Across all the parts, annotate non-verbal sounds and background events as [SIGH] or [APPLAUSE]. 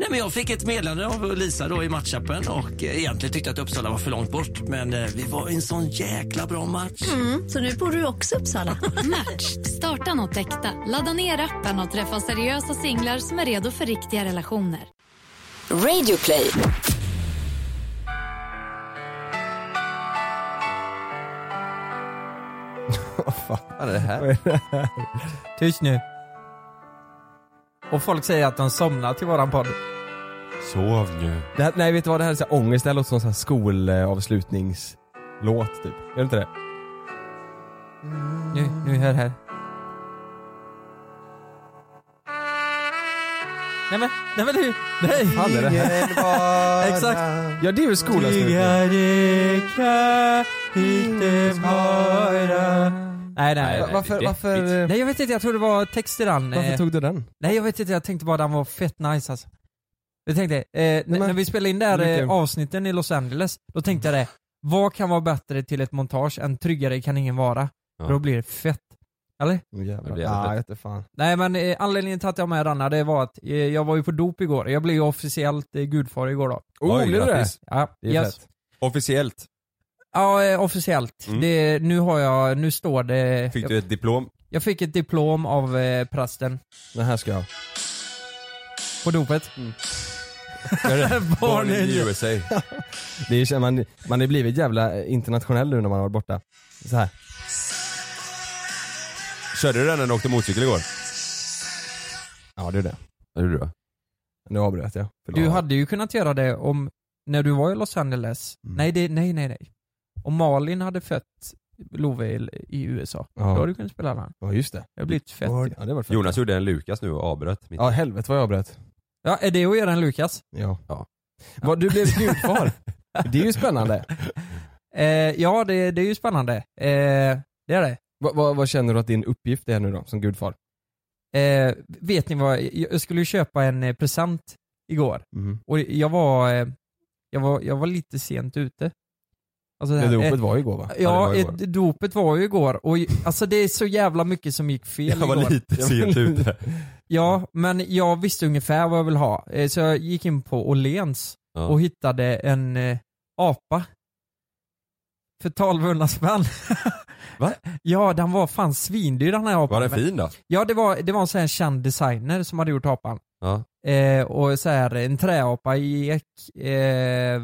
Nej, men jag fick ett meddelande av Lisa då i matchappen och eh, egentligen tyckte att Uppsala var för långt bort. Men eh, vi var i en sån jäkla bra match. Mm, så nu bor du också i Uppsala? [LAUGHS] Match. Starta något äkta. Ladda ner appen och träffa seriösa singlar som är redo för riktiga relationer. Radio play. [LAUGHS] Vad fan är det här? Tyst nu. Och folk säger att de somnar till våran podd. Sov nu. Det här, nej vet du vad, det här är så här ångest, det här låter som en skolavslutningslåt typ. Gör det inte det? Nu, nu hör här. Nej men, nej men du, nej! Fan är det här? [LAUGHS] Exakt. Ja det är ju skolavslutning. Nej nej. Va- Varför, det varför, Nej jag vet inte, jag tror det var text i den. varför Eh, tog du den? Nej jag vet inte, jag tänkte bara den var fett nice alltså. Jag tänkte, eh, n- men- när vi spelade in det här eh, avsnitten i Los Angeles, då tänkte jag det, vad kan vara bättre till ett montage än tryggare kan ingen vara? Ja. Då blir det fett. Eller? Oh, Det jävlar. jag vet inte fan. Nej men eh, anledningen till att jag med denna, det var att eh, jag var ju på dop igår. Jag blev ju officiellt eh, gudfar igår då. Oh, Oj, blev du det? Ja, Det är yes. fett. Officiellt. Ja, eh, officiellt. Mm. Det, nu har jag, nu står det... Fick jag, du ett diplom? jag fick ett diplom av eh, prästen Den här ska jag. på dopet. Born in USA. Det är, man, man har blivit jävla internationell nu när man har varit borta. Så här. Körde du den när du åkte motorcykel igår? Ja det är det. Det gjorde du va? Nu avbröt jag. Förlåt. Du hade ju kunnat göra det om, när du var i Los Angeles. Mm. Nej, det, nej, nej, nej. Om Malin hade fött Love i, i USA, Ja. då hade du kunnat spela den. Ja just det. Det har blivit fett. Ja det var fett. Jonas gjorde en Lukas nu och avbröt. mitt- Ja helvete vad jag avbröt. Ja, är det att göra en Lukas? Ja. Ja. Vad, du blev gudfar. det är ju spännande. [LAUGHS] Eh, ja, det, det är ju spännande. Eh, det är det. Vad, vad, vad känner du att din uppgift är nu då, som gudfar? Eh, vet ni vad, jag skulle ju köpa en eh, present igår. Mm. Och jag var, eh, jag var, jag var lite sent ute. Alltså Det här, dopet eh, var ju igår va? Ja, var igår. eh, dopet var ju igår och alltså det är så jävla mycket som gick fel Jag var igår. lite sent ute. Ja, men jag visste ungefär vad jag vill ha. Eh, Så jag gick in på Åhléns Ja. och hittade en eh, apa. För 1200 spänn. Va? [LAUGHS] Ja, den var fan svindyr den här apan. Var den fin då? Ja, det var, det var en sån här känd designer som hade gjort apan. Ja. Eh, och så här en träapa i ek. Eh,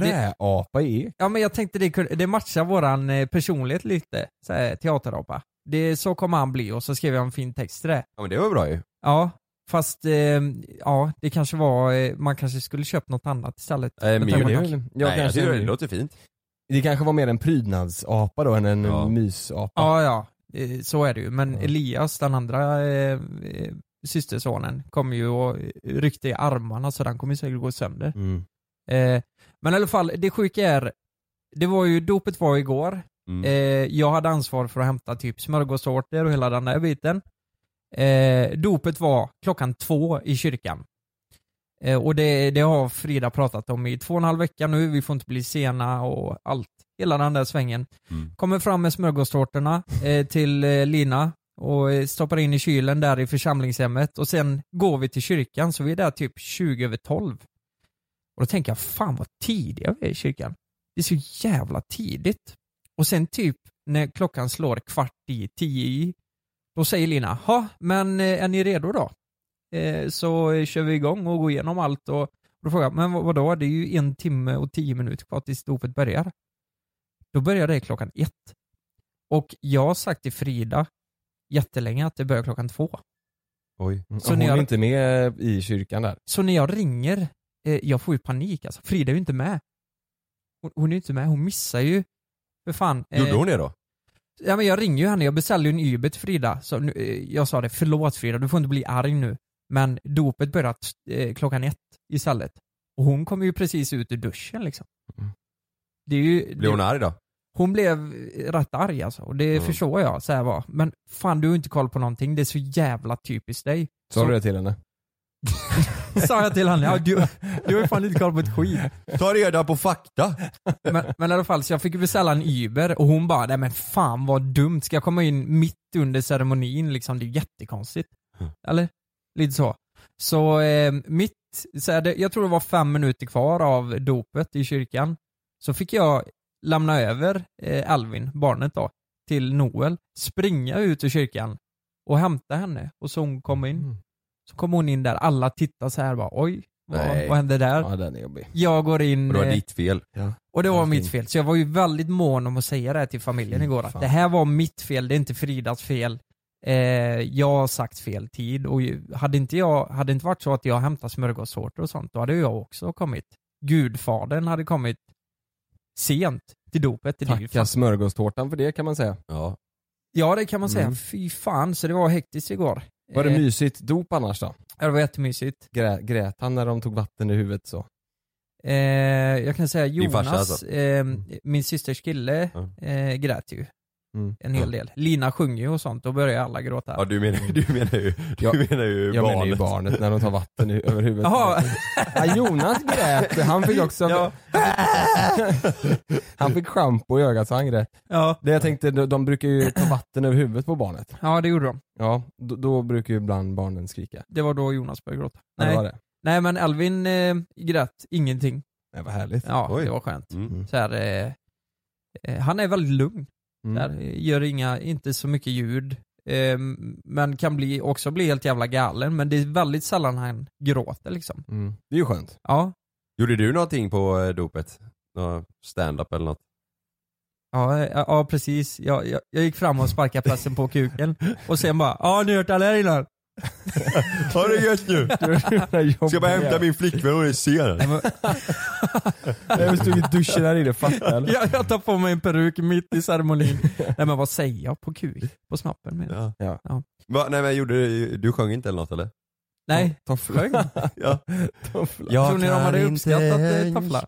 Träapa i ja men jag tänkte det, det matchar våran eh, personlighet lite. Så här, teaterapa. Det, så kommer han bli och så skrev jag en fin text till det. Ja men det var bra ju. Ja, fast eh, ja, det kanske var, eh, man kanske skulle köpt något annat istället. Jag men tänker det man är kanske- Ja, Nej, jag kanske det låter fint. Det kanske var mer en prydnadsapa då än en Ja. mysapa. Ja, ja, så är det ju. Men Ja. Elias, den andra eh, systersonen, kom ju och ryckte i armarna så den kommer säkert gå sönder. Mm. Eh, men i alla fall, det sjuka är, det var ju, dopet var igår. Mm. Eh, jag hade ansvar för att hämta typ smörgåstårtor och hela den där biten. Eh, dopet var klockan två i kyrkan. Eh, och det, det har Frida pratat om i två och en halv vecka nu, vi får inte bli sena och allt. Hela den där svängen. Mm. Kommer fram med smörgåstårtorna eh, till eh, Lina och eh, stoppar in i kylen där i församlingshemmet och sen går vi till kyrkan så vi är där typ 20 över 12. Och då tänker jag, fan vad tidiga vi är i kyrkan. Det är så jävla tidigt. Och sen typ när klockan slår kvart i, tio i, då säger Lina, ha men eh, är ni redo då? Eh, så kör vi igång och går igenom allt och, och då frågar jag, men vad, vadå? Det är ju en timme och tio minuter kvar tills dopet börjar. Då börjar det klockan ett. Och jag har sagt till Frida jättelänge att det börjar klockan två. Oj. Så Så hon ni är inte med i kyrkan där? Så när jag ringer, eh, jag får ju panik alltså. Frida är ju inte med. Hon, hon är ju inte med, hon missar ju för fan. eh, Gjorde hon det då? Ja men jag ringer ju henne, jag beställde ju en Uber till Frida. Så nu, eh, jag sa det, förlåt Frida, du får inte bli arg nu. Men dopet börjar eh, klockan ett istället. Och hon kom ju precis ut ur duschen liksom. Mm. Det är ju, Blev hon det, arg då? Hon blev rätt arg alltså, och det Mm. förstår jag. Så här var. Men fan du har inte koll på någonting, det är så jävla typiskt dig. Sa du det till henne? [LAUGHS] Sa jag till henne, ja, du, du har ju fan inte koll på ett skit. Ta reda på fakta! Men, men i alla fall, så jag fick beställa en Uber och hon bara, nej men fan vad dumt, ska jag komma in mitt under ceremonin liksom? Det är jättekonstigt. Mm. Eller? Lite så. Så eh, mitt, så det, jag tror det var fem minuter kvar av dopet i kyrkan. Så fick jag lämna över eh, Alvin, barnet då, till Noel, springa ut ur kyrkan och hämta henne och så hon kom in. Mm. Så kom hon in där, alla tittade så här bara oj, vad, vad hände där? Ja den är jobbig. Jag går in Och det var eh, ditt fel. och det var mitt fel. Så jag var ju väldigt mån om att säga det här till familjen igår. Att det här var mitt fel, det är inte Fridas fel. Eh, jag har sagt fel tid och ju- hade inte jag, hade inte varit så att jag hämtat smörgåstårtor och sånt, då hade jag också kommit. Gudfadern hade kommit sent till dopet. Det är ju Tacka fan- smörgåstårtan för det kan man säga. Ja. Ja det kan man säga. Mm. Fy fan, så det var hektiskt igår. Var det Eh, mysigt dop annars då? ja, det var jättemysigt. Grä, grät han när de tog vatten i huvudet så? Eh, jag kan säga Din farsa Jonas, alltså? eh, min systers kille, Ja. eh, grät ju Mm. en hel del. Lina sjunger ju och sånt, då börjar alla gråta. Ja du menar, du menar ju, du Ja, menar ju Jag barnet. menar ju barnet när de tar vatten i, över huvudet. Jaha. Ja, Jonas grät, han fick också Ja. [LAUGHS] Han fick schampo i ögat så han grät. Ja. Det jag tänkte, de, de brukar ju ta vatten över huvudet på barnet. ja, det gjorde de. Ja, då, då brukar ju ibland barnen skrika. Det var då Jonas började gråta. Ja, det Nej, var det. Nej men Alvin eh, grät ingenting. Det var härligt. Ja, Oj. det var skönt. Mm. Så här, eh, eh, han är väldigt lugn. Mm. Där, eh, gör inga, inte så mycket ljud. Eh, men kan bli, också bli helt jävla galen. Men det är väldigt sällan han gråter liksom. Mm. Det är ju skönt. Ja, Gjorde du någonting på eh, dopet? Nå Stand-up eller något? ja, eh, ja precis. Jag, jag, jag gick fram och sparkade pressen på kuken. [LAUGHS] Och sen bara, ja ni har hört alla här innan. Ha det gött nu! Ska jag bara hämta min flickvän, hon är sen. Nej, men, Jag stod i duschen här inne, fattar jag, jag tar på mig en peruk mitt i ceremonin. Nej men vad säger jag? På kuk? På snoppen menar jag. Ja. Ja. Va, nej men gjorde du, du sjöng inte eller något eller? Nej, Toffla. sjöng. [LAUGHS] Ja. Toffla. Tror ni de hade uppskattat, eh, toffla?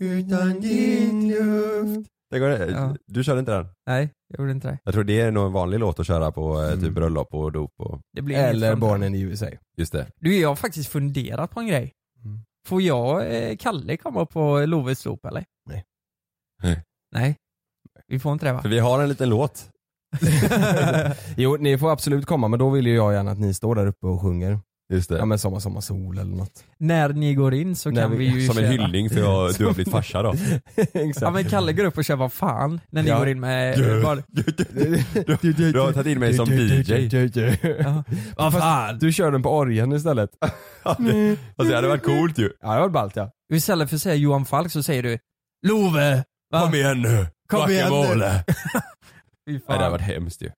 utan din luft. Det går det. Ja. Du körde inte den? Nej, jag gjorde inte det. Jag tror det är nog en vanlig låt att köra på eh, typ Mm. bröllop och dop och det blir inget Eller barnen i USA. just det. Du, jag har faktiskt funderat på en grej. Mm. Får jag, eh, Kalle komma på Loves dop eller? Nej. Nej. Nej. Vi får inte det va? För vi har en liten låt. [LAUGHS] [LAUGHS] Jo, ni får absolut komma men då vill ju jag gärna att ni står där uppe och sjunger. Just det. Ja men Sommar Sommar Sol eller något. När ni går in så När kan vi, vi- ju Som en köra. hyllning för jag, du har blivit farsa då. [LAUGHS] Exakt. Ja men Kalle går upp och kör vad fan när ni Ja. går in med Ja. barn. Du, du har tagit in mig som DJ. [LAUGHS] Ja. Vad fan? Du kör den på orgeln istället. [LAUGHS] Alltså det hade varit coolt ju. Ja det var ballt ja. Istället för att säga Johan Falk så säger du Love! Va? Kom igen nu. Kom igen nu. Guacamole. Fy Nej, det hade varit hemskt ju.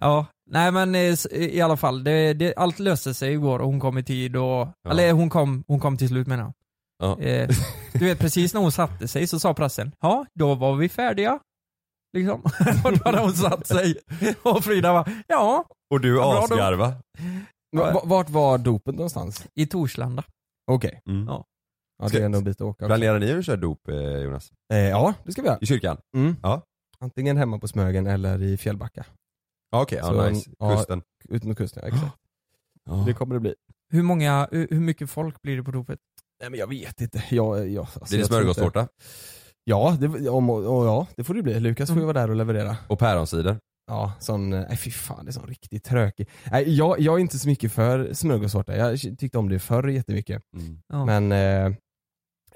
Ja, nej men i alla fall, det, det, allt löste sig igår och hon kom i tid och, eller hon kom, hon kom till slut menar jag. Ja. Eh, du vet precis när hon satte sig så sa pressen, ja då var vi färdiga. Liksom. och då hade hon satt sig. Och Frida var ja, Och du asgarva. Va- va- Vart var dopet någonstans? i Torslanda. Okej. Mm. Ja. Ja det är ändå en bit att åka. Planerar ni att köra dop eh, Jonas? Eh, ja det ska vi göra. I kyrkan? Mm. Ja. Antingen hemma på Smögen eller i Fjällbacka. Ja, Okej, Så, ja, nice. ja. Kusten. Ut mot kusten, ja, exakt. [GASPS] Ja. Det kommer det bli. Hur många, hur, mycket folk blir det på dopet? Nej men jag vet inte. Jag, jag, alltså, Blir det smörgåstårta? Ja det, om, och, ja, det får det bli. Lukas får ju vara där och leverera. Och päronsider? Ja, sån, eh, nej fy fan det är sån riktigt trökig. Nej, jag, jag är inte så mycket för smörgåstårta. Jag tyckte om det förr jättemycket. Mm. Ja. Men eh,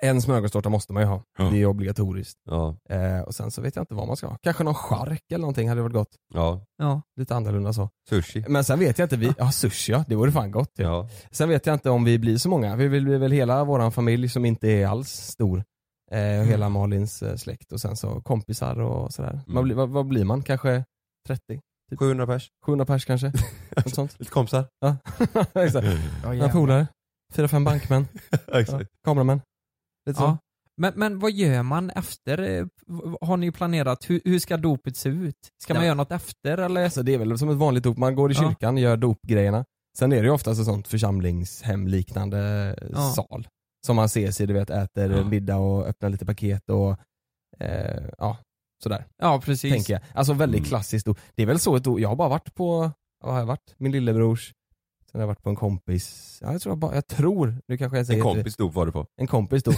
en smörgåstårta måste man ju ha. Ja. Det är obligatoriskt. Ja. Eh, och sen så vet jag inte vad man ska ha. Kanske någon chark eller någonting hade varit gott. Ja. Ja. Lite annorlunda så. Sushi. Men sen vet jag inte, vi, ja sushi ja, det vore fan gott ju. Ja. Sen vet jag inte om vi blir så många. Vi vill bli väl hela våran familj som inte är alls stor. Eh, och hela Malins eh, släkt och sen så kompisar och sådär. Vad, blir- vad, vad blir man? Kanske 30? 700 pers. 700 pers kanske? [LAUGHS] Något sånt. Lite kompisar. Ja, [LAUGHS] exakt. Ja, Några polare. Fyra, fem bankmän. [LAUGHS] Ja, Exakt. kameramän. Ja. Men, men vad gör man efter? eh, Har ni planerat? Hur, hur ska dopet se ut? Ska man Ja. göra något efter eller? Alltså det är väl som ett vanligt dop, man går i Ja. kyrkan, gör dopgrejerna. Sen är det ju oftast ett sånt församlingshem liknande Ja. sal. Som man ses i, du vet, äter Ja. middag och öppnar lite paket och eh, ja, sådär. Ja precis. Tänker jag. Alltså väldigt Mm. klassiskt dop. Det är väl så ett dop, jag har bara varit på, vad har jag varit? Min lillebrors, sen har jag varit på en kompis, ja, jag tror jag bara, jag tror, nu kanske jag En säger kompis dop var du på. en kompis dop.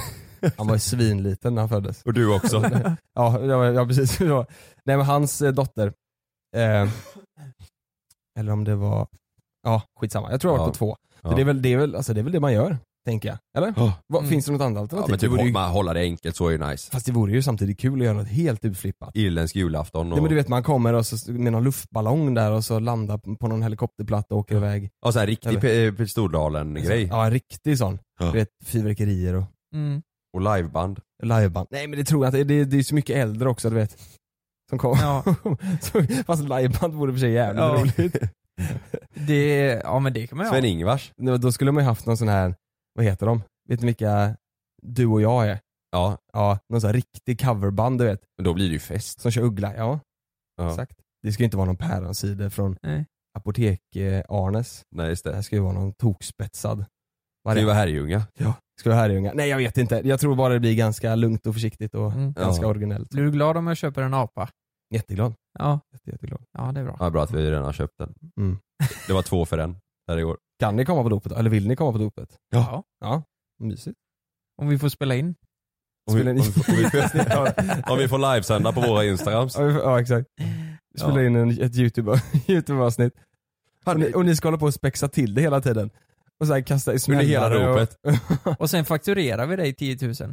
Han var ju svinliten när han föddes. Och du också. [LAUGHS] Ja, ja, ja precis. Var- Nej men hans eh, dotter, eh, eller om det var, Ja, skitsamma. Jag tror jag varit Ja. på två. Ja. Det, är väl, det, är väl, alltså, det är väl det man gör, tänker jag. Eller? Ja. Vad, Mm. Finns det något annat Ja alternativ? men typ det vore ju, hålla, hålla det enkelt så är ju nice. fast det vore ju samtidigt kul att göra något helt utflippat. Irländsk julafton och, Nej, men du vet man kommer och så, med någon luftballong där och så landar på- någon helikopterplatta och åker iväg. ja, så här riktig Stordalen-grej. Ja, en riktig sån. Ja. Du vet, fyrverkerier och Mm. Och liveband. liveband. Nej men det tror jag inte, det, det är så mycket äldre också du vet. Som kommer. Ja. [LAUGHS] Fast liveband vore för sig jävligt Ja. roligt. Det, ja men det kan man ju ha. Sven-Ingvars. Då då skulle man ju haft någon sån här, vad heter de? Vet ni vilka du och jag är? Ja, Ja, någon sån här riktig coverband du vet. men då blir det ju fest. Som kör Uggla, ja, Ja. exakt. Det ska ju inte vara någon päronsida från Nej. Apotek-Arnes. Nej just Det det. här ska ju vara någon tokspetsad. Det variant. var Herrljunga. Ska vara Herrljunga? Nej jag vet inte. Jag tror bara det blir ganska lugnt och försiktigt och Mm. ganska Ja. originellt. Blir du glad om jag köper en apa? Jätteglad. Ja, Jätte, jätteglad. ja det är bra. Ja, bra att vi redan har köpt den. Mm. Det var två för en där i år. Kan ni komma på dopet? Eller vill ni komma på dopet? Ja. Ja, mysigt. Om vi får spela in. Om vi, om, vi får, om, vi får, [LAUGHS] om vi får livesända på våra instagrams. Ja, ja exakt. Vi spelar Ja. in en, ett YouTube- [LAUGHS] YouTube-avsnitt. och, ni, och ni ska hålla på och spexa till det hela tiden. Och så här kasta i Under hela smällare och-. [LAUGHS] Och sen fakturerar vi dig 10 000. Just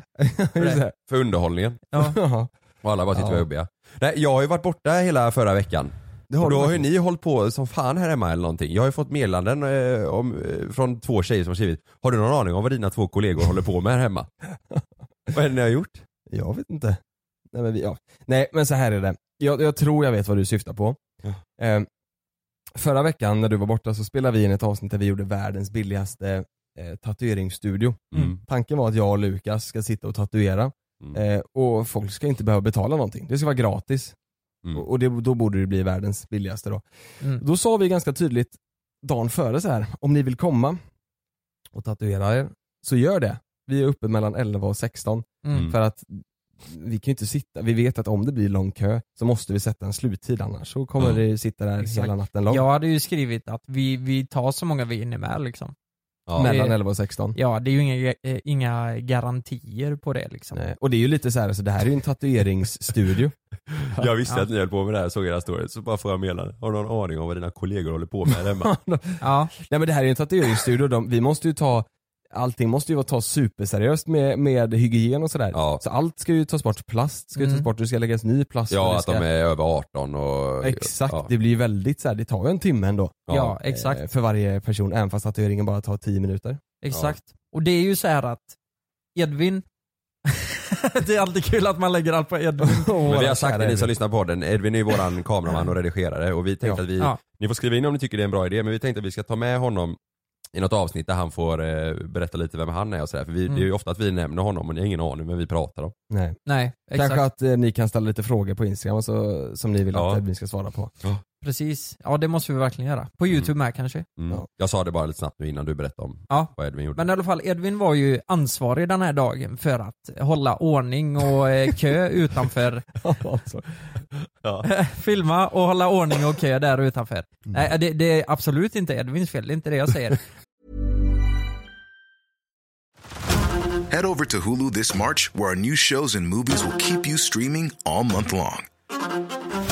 det. För underhållningen. Ja. Och alla bara tyckte Ja. jobbiga. Nej, jag har ju varit borta hela förra veckan. Det har då har ju ni hållit på som fan här hemma eller någonting. Jag har ju fått meddelanden eh, om, eh, från två tjejer som har skrivit Har du någon aning om vad dina två kollegor håller på med här hemma? [LAUGHS] vad är det ni har gjort? Jag vet inte. Nej men, vi, ja. Nej men så här är det. Jag, jag tror jag vet vad du syftar på. Ja. Eh, förra veckan när du var borta så spelade vi in ett avsnitt där vi gjorde världens billigaste eh, tatueringsstudio. Mm. Tanken var att jag och Lukas ska sitta och tatuera Mm. eh, och folk ska inte behöva betala någonting. Det ska vara gratis. Mm. Och det, då borde det bli världens billigaste då. Mm. Då sa vi ganska tydligt dagen före så här, om ni vill komma och tatuera er, så gör det. Vi är uppe mellan 11 och 16. Mm. För att vi kan ju inte sitta, vi vet att om det blir lång kö så måste vi sätta en sluttid annars så kommer Ja. det sitta där Exakt. hela natten lång. Jag hade ju skrivit att vi, vi tar så många vi hinner med liksom. Ja. mellan det- 11 och 16. Ja, det är ju inga, eh, inga garantier på det liksom. Nej, Och det är ju lite så här, alltså det här är ju en tatueringsstudio. [LAUGHS] Jag visste Ja. att ni höll på med det här, såg era stories, så bara får jag meddelande. Har du någon aning om vad dina kollegor håller på med hemma? [LAUGHS] Ja, Nej men det här är ju en tatueringsstudio, de, vi måste ju ta Allting måste ju vara tas superseriöst med, med hygien och sådär. Ja. Så allt ska ju tas bort, plast ska ju tas Mm. bort, det ska läggas ny plast. Ja, det att ska, de är över 18 och... Exakt, Ja. det blir ju väldigt så här, det tar ju en timme ändå. ja, exakt. eh, För varje person, även fast tatueringen bara tar 10 minuter. Exakt. Och det är ju så här att Edvin, [LAUGHS] det är alltid kul att man lägger allt på Edvin. [LAUGHS] Men vi har sagt det, ni som lyssnar på den, Edvin är ju våran [LAUGHS] kameraman och redigerare och vi tänkte Ja. att vi, Ja. ni får skriva in om ni tycker det är en bra idé, men vi tänkte att vi ska ta med honom i något avsnitt där han får eh, berätta lite vem han är och sådär. För vi, Mm. det är ju ofta att vi nämner honom och ni har ingen aning men vi pratar om. Nej. Nej, exakt. Kanske att eh, ni kan ställa lite frågor på Instagram så, som ni vill Ja. att Edvin ska svara på. Precis. Ja, det måste vi verkligen göra. På youtube med kanske. Mm. Ja. Jag sa det bara lite snabbt nu innan du berättade om Ja. vad Edvin gjorde. Men i alla fall, Edvin var ju ansvarig den här dagen för att hålla ordning och eh, kö [LAUGHS] utanför. Alltså. ja. [LAUGHS] Filma och hålla ordning och kö där utanför. Nej, det, det är absolut inte Edvins fel, det är inte det jag säger. Head over to Hulu this March, where our new shows and movies will keep you streaming all month long.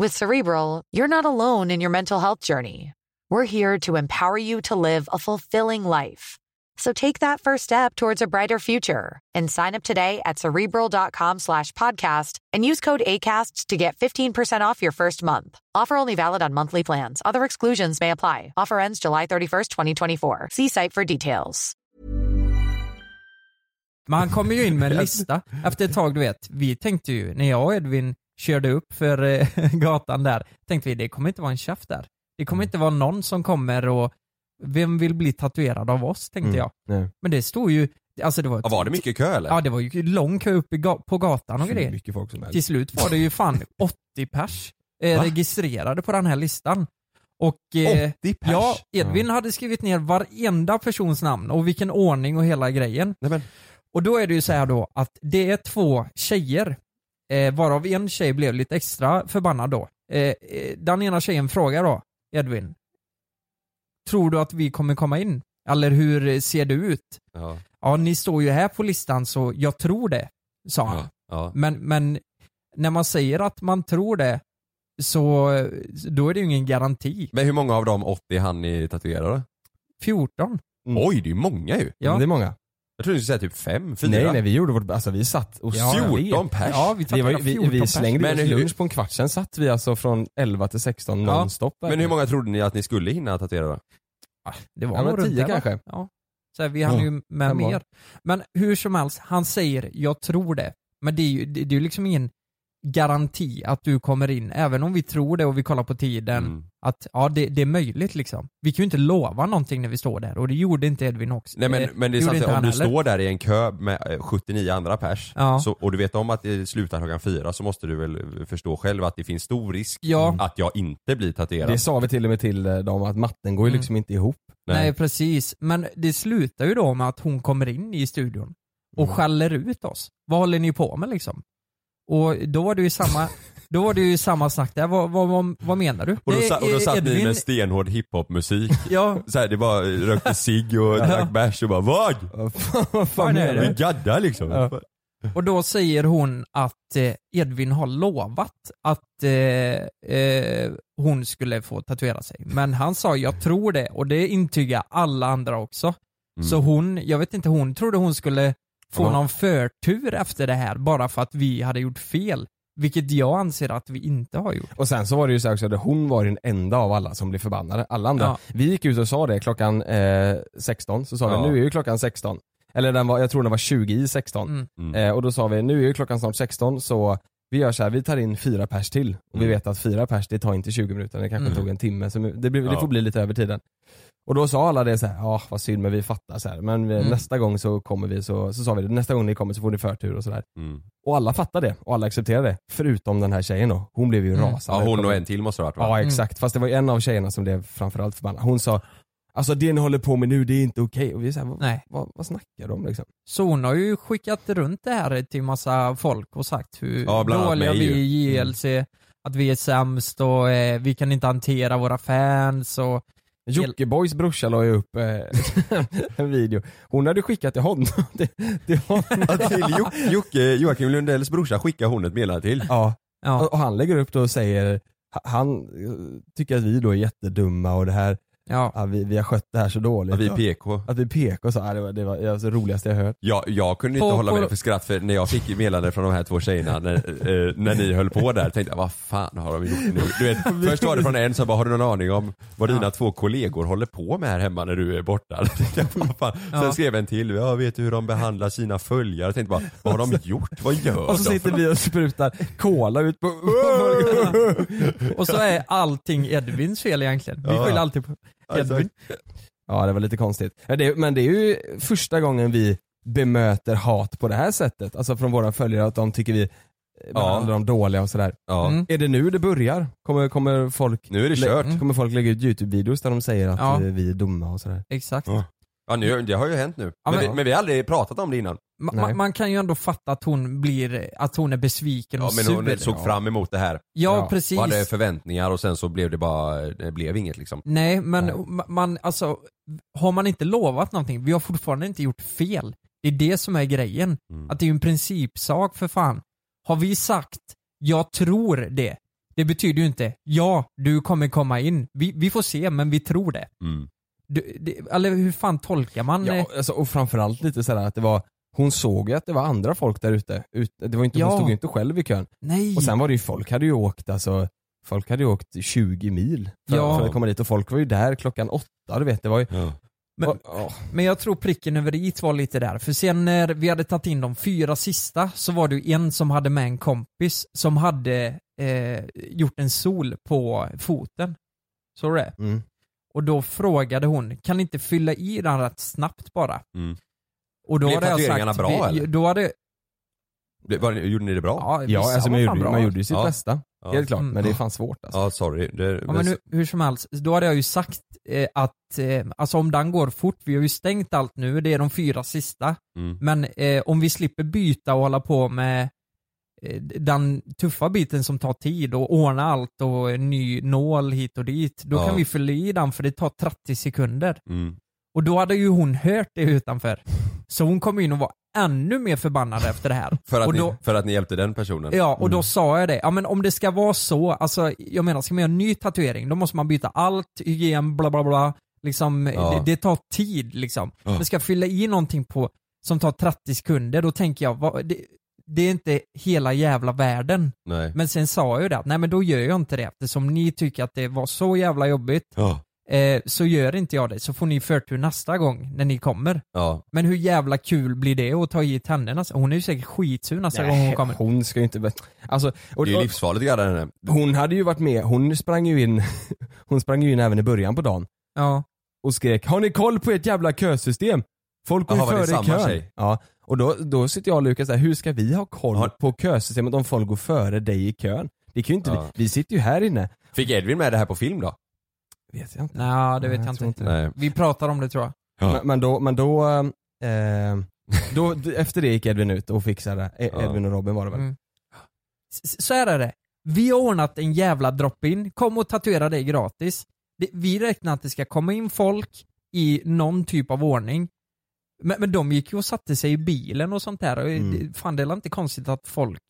With Cerebral, you're not alone in your mental health journey. We're here to empower you to live a fulfilling life. So take that first step towards a brighter future and sign up today at cerebral.com slash podcast and use code ACAST to get 15% off your first month. Offer only valid on monthly plans. Other exclusions may apply. Offer ends July 31st, 2024. See site for details. Men han kommer ju in med en lista efter ett tag, du vet. Vi tänkte ju, när jag och Edvin körde upp för eh, [LAUGHS] gatan där, tänkte vi det kommer inte vara en tjaff där. Det kommer inte vara någon som kommer och vem vill bli tatuerad av oss, tänkte Mm. jag. Nej. Men det stod ju, alltså det var, Ja, var det mycket kö eller? Ja det var ju lång kö upp ga- på gatan och grejer. mycket folk som helst. Till slut var det ju fan [LAUGHS] 80 pers eh, registrerade på den här listan. Och eh, 80 pers? ja, Edvin hade skrivit ner varenda persons namn och vilken ordning och hela grejen. Nej, men, Och då är det ju så här då att det är två tjejer, eh, varav en tjej blev lite extra förbannad då. Eh, eh, den ena tjejen frågar då, Edvin, tror du att vi kommer komma in? Eller hur ser det ut? ja, Ja, ni står ju här på listan så jag tror det, sa han. ja, ja. Men, men när man säger att man tror det, så då är det ju ingen garanti. Men hur många av de 80 han ni tatuerade? 14. Mm. Oj, det är många ju. Ja. Det är många. Jag trodde du skulle säga typ 5, 4. Nej nej vi gjorde vårt, alltså vi satt och Ja, sved. 14 pers? Ja, vi Vi, var, vi, 14 vi slängde Men oss lunch på en kvart, sen satt vi alltså från 11 till 16 Ja. nonstop. Men hur många trodde ni att ni skulle hinna tatuera då? Ah, Det var Ja, nog runt tio där, va? kanske. Ja. Så här, vi hann ju med fem mer. Men hur som helst, han säger 'jag tror det' Men det är ju det, det är ju liksom ingen garanti att du kommer in, även om vi tror det och vi kollar på tiden, Mm. att ja det, det är möjligt liksom. Vi kan ju inte lova någonting när vi står där och det gjorde inte Edvin också. Nej men, Eh, men det är sant, om du heller. står där i en kö med eh, 79 andra pers Ja. så, och du vet om att det slutar klockan fyra så måste du väl förstå själv att det finns stor risk Ja. att jag inte blir tatuerad. Det sa vi till och med till eh, dem att matten går ju Mm. liksom inte ihop. Nej. precis, men det slutar ju då med att hon kommer in i studion och Mm. skäller ut oss. Vad håller ni på med liksom? Och då var det ju samma, då var det ju samma snack där, vad, vad, vad, vad menar du? Och då, sa, och då eh, satt ni Edvin- med stenhård hiphopmusik. [LAUGHS] Ja, Så här, det bara rökte cigg och drack bärs och bara vad? Vad fan- är det? Vi gaddar liksom. Ja. och då säger hon att eh, Edvin har lovat att eh, eh, hon skulle få tatuera sig. Men han sa jag tror det och det intygar alla andra också. Mm. Så hon, jag vet inte, hon trodde hon skulle få Ja. någon förtur efter det här bara för att vi hade gjort fel. Vilket jag anser att vi inte har gjort. Och sen så var det ju så här också att hon var den enda av alla som blev förbannade. Alla andra. Ja. Vi gick ut och sa det klockan eh, 16, så sa Ja. vi nu är ju klockan 16. Eller den var, jag tror den var 20 i 16. Mm. Mm. Eh, och då sa vi nu är ju klockan snart 16 så vi gör så här, vi tar in fyra pers till. Och vi Mm. vet att fyra pers det tar inte 20 minuter, det kanske Mm. tog en timme. Så det, blir, det får bli lite över tiden. Och då sa alla det så här, ja vad synd men vi fattar så här. men Mm. nästa gång så kommer vi så, så sa vi det, nästa gång ni kommer så får ni förtur och sådär. Mm. Och alla fattade det och alla accepterade det. Förutom den här tjejen då. Hon blev ju Mm. rasande. Ja hon och en till måste det ha varit va? Ja exakt, fast det var ju en av tjejerna som blev framförallt förbannad. Hon sa Alltså det ni håller på med nu det är inte okej. Och vi sa, vad, Nej. vad, vad snackar du om liksom? Så hon har ju skickat runt det här till massa folk och sagt hur Ja, dåliga vi är i JLC, att vi är sämst och eh, vi kan inte hantera våra fans och Jockiboi brorsa la ju upp eh, [LAUGHS] en video. Hon hade skickat till honom. till, till honom. Ja, till Jo- Jocke, Joakim Lundells brorsa skickar hon ett meddelande till. Ja. ja. Och, och han lägger upp då och säger, han eh, tycker att vi då är jättedumma och det här, Ja. ja, vi, vi har skött det här så dåligt. Ja, vi är PK. Att vi är PK så, ja, det var det, var, det, var det roligaste jag hört. Jag, jag kunde inte På- hålla på- mig för skratt för när jag fick meddelande från de här två tjejerna när, eh, när ni höll på där tänkte jag vad fan har de gjort nu? Du vet, [LAUGHS] först var det från en som bara har du någon aning om vad dina två kollegor håller på med här hemma när du är borta? [LAUGHS] Jag fan. Sen Ja. skrev en till, jag vet du hur de behandlar sina följare? Jag tänkte bara, vad har de gjort? Vad gör Och så de? sitter vi och sprutar cola ut på... [LAUGHS] Och så är allting Edvins fel egentligen. Vi Ja. skyller alltid på Edvin. Ja det var lite konstigt. Men det, är ju första gången vi bemöter hat på det här sättet. Alltså från våra följare att de tycker vi eh, behandlar dem dåliga och sådär. Ja. Mm. Är det nu det börjar? Kommer, kommer, folk, Nu är det kört. kommer folk lägga ut YouTube-videos där de säger att Ja. vi är dumma och sådär? Exakt. Ja. Ja nu, det har ju hänt nu. Ja, men, men- vi, men vi har aldrig pratat om det innan. Ma- man kan ju ändå fatta att hon blir, att hon är besviken Ja och men sur. hon såg fram emot det här. Ja, Ja. precis. Och hade förväntningar och sen så blev det bara, det blev inget liksom. Nej men Nej. ma- man, alltså, har man inte lovat någonting, vi har fortfarande inte gjort fel. Det är det som är grejen. Mm. Att det är ju en principsak för fan. Har vi sagt, jag tror det, det betyder ju inte, ja, du kommer komma in. Vi, vi får se, men vi tror det. Mm. Du, det eller hur fan tolkar man? Ja, eh, alltså, och framförallt lite sådär att det var hon såg ju att det var andra folk där ute. Ut, det var inte, Ja. Hon stod ju inte själv i kön. Nej. Och sen var det ju, folk hade ju åkt alltså, folk hade ju åkt 20 mil för, Ja. för att komma dit och folk var ju där klockan åtta, du vet det var ju Ja. Men, ja. men jag tror pricken över i var lite där, för sen när vi hade tagit in de fyra sista så var det ju en som hade med en kompis som hade eh, gjort en sol på foten. Så det? Mm. Och då frågade hon, kan ni inte fylla i den rätt snabbt bara? Mm. Och då Blev hade jag tatueringarna sagt, bra, vi, eller? då hade, Det- var- Gjorde ni det bra? ja, Ja, alltså man gjorde, bra. man gjorde ju sitt Ja. bästa. Ja. Helt klart, Mm. men det är fan svårt alltså. Ja, sorry. Det, Ja, men hur, hur som helst, då hade jag ju sagt eh, att, eh, alltså om den går fort, vi har ju stängt allt nu, det är de fyra sista. Mm. Men eh, om vi slipper byta och hålla på med eh, den tuffa biten som tar tid och ordna allt och ny nål hit och dit, då Ja. kan vi fylla i den för det tar 30 sekunder. Mm. Och då hade ju hon hört det utanför. Så hon kom in och var ännu mer förbannad [LAUGHS] efter det här. För, att och ni, då, för att ni hjälpte den personen? Ja, och då sa jag det. Ja men om det ska vara så, alltså jag menar ska man göra en ny tatuering, då måste man byta allt, hygien, bla bla bla. Liksom, Ja. det, det tar tid liksom. Ja. Men ska fylla i någonting på, som tar 30 sekunder, då tänker jag, vad, det, det är inte hela jävla världen. Nej. Men sen sa jag ju det, att nej men då gör jag inte det eftersom ni tycker att det var så jävla jobbigt. Ja. Eh, så gör inte jag det, så får ni förtur nästa gång när ni kommer. Ja. Men hur jävla kul blir det att ta hit henne nästa Hon är ju säkert skitsur nästa gång hon kommer. hon ska ju inte... Alltså, och, Det är ju och, livsfarligt att gadda henne. hon hade ju varit med, hon sprang ju in, [LAUGHS] hon sprang ju in även i början på dagen Ja. och skrek 'Har ni koll på ert jävla kösystem? Folk går ju Jaha, var det före i samma kön' tjej? Ja, och då, då sitter jag och Lukas där, hur ska vi ha koll Har- på kösystemet om folk går före dig i kön? Det kan ju inte Ja. vi, vi sitter ju här inne. Fick Edvin med det här på film då? Vet jag inte. Nej, det vet Nej, jag inte. inte. Nej. Vi pratar om det tror jag. Ja. Men, men då, men då, eh, [LAUGHS] då, efter det gick Edvin ut och fixade, E-. Edvin och Robin var det väl? Mm. Så här är det. Vi har ordnat en jävla drop-in, kom och tatuera dig gratis. Vi räknar att det ska komma in folk i någon typ av ordning. Men, men de gick ju och satte sig i bilen och sånt där. Mm. det, fan det är inte konstigt att folk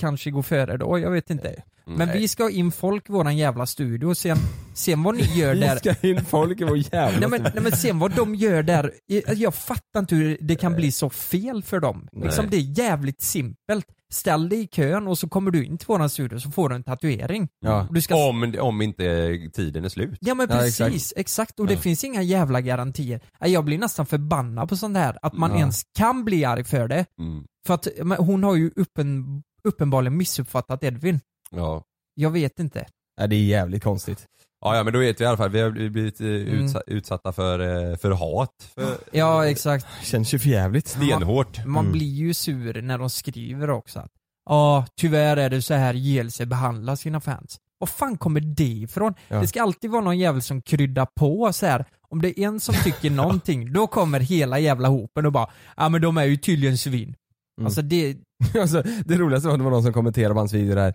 kanske går före då, jag vet inte. Men Nej. vi ska ha in folk i våran jävla studio, sen, sen vad ni gör Vi där. ska in folk i vår jävla Nej men, nej men sen vad de gör där, jag, fattar inte hur det kan bli så fel för dem. Liksom, det är jävligt simpelt. Ställ dig i kön och så kommer du in till våran studio så får du en tatuering. Ja. Du ska... Om, om inte tiden är slut. Ja men Ja, precis, exakt. exakt. Och det Ja. finns inga jävla garantier. Jag blir nästan förbannad på sånt här, att man Ja. ens kan bli arg för det. Mm. För att hon har ju uppen, uppenbarligen missuppfattat Edvin. Ja. Jag vet inte. Nej, det är jävligt konstigt. ja, ja men då vet vi i alla fall, vi har blivit eh, Mm. utsa- utsatta för, eh, för hat. För, Ja exakt. Känns ju för jävligt. stenhårt. Man Mm. blir ju sur när de skriver också Ja, tyvärr är det så här JLC behandlar sina fans. Var fan kommer det ifrån? Ja. Det ska alltid vara någon jävel som kryddar på så här. Om det är en som tycker [LAUGHS] någonting, då kommer hela jävla hopen och bara Ja men de är ju tydligen svin. Mm. Alltså det, [LAUGHS] alltså, det roligaste var att det var någon som kommenterade på hans video där.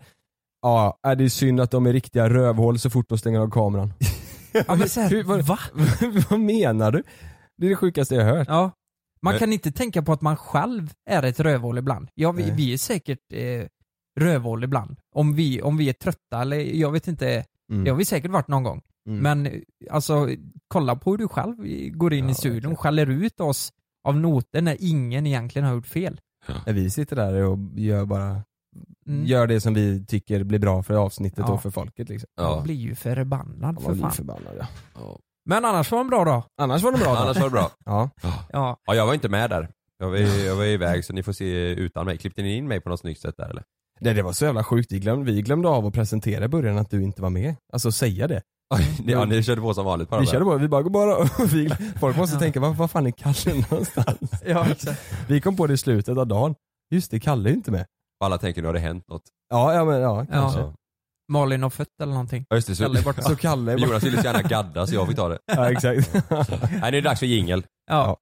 Ja, är det synd att de är riktiga rövhål så fort de stänger av kameran. [LAUGHS] ja men så här, Hur- vad- va? [LAUGHS] Vad menar du? Det är det sjukaste jag har hört. Ja. Man Men- kan inte tänka på att man själv är ett rövhål ibland. Ja, vi, Nej. vi är säkert eh, rövhål ibland. Om vi, om vi är trötta eller jag vet inte, Mm. det har vi säkert varit någon gång. Mm. Men eh, alltså, kolla på hur du själv går in Ja, i studion och skäller ut oss av noter när ingen egentligen har gjort fel. När vi sitter där och gör bara, Mm. gör det som vi tycker blir bra för avsnittet Ja. och för folket liksom. Man Ja. blir ju förbannad Man för fan. förbannad ja. Ja. Men annars var det en bra dag. Annars var det bra Annars var det bra. [LAUGHS] Ja. Ja. Ja, jag var inte med där. Jag var, jag var iväg så ni får se utan mig. Klippte ni in mig på något snyggt sätt där eller? Det, det var så jävla sjukt, vi glömde, vi glömde av att presentera i början att du inte var med. Alltså säga det. [LAUGHS] Ja, ni körde på som vanligt bara. Vi körde bara, vi bara går bara och [LAUGHS] vi, folk måste Ja. tänka, vad, vad fan är Kalle [LAUGHS] någonstans? ja, exakt. Vi kom på det i slutet av dagen. Just det, Kalle är inte med. Alla tänker nu har det hänt något. Ja, ja men ja, kanske. Ja, Malin har fött eller någonting. ja just det. Så, Kalle är borta. Så Kalle är Men Jonas ville så gärna gadda så jag fick ta det. Ja exakt. Nej, nu är det dags för jingel. Ja.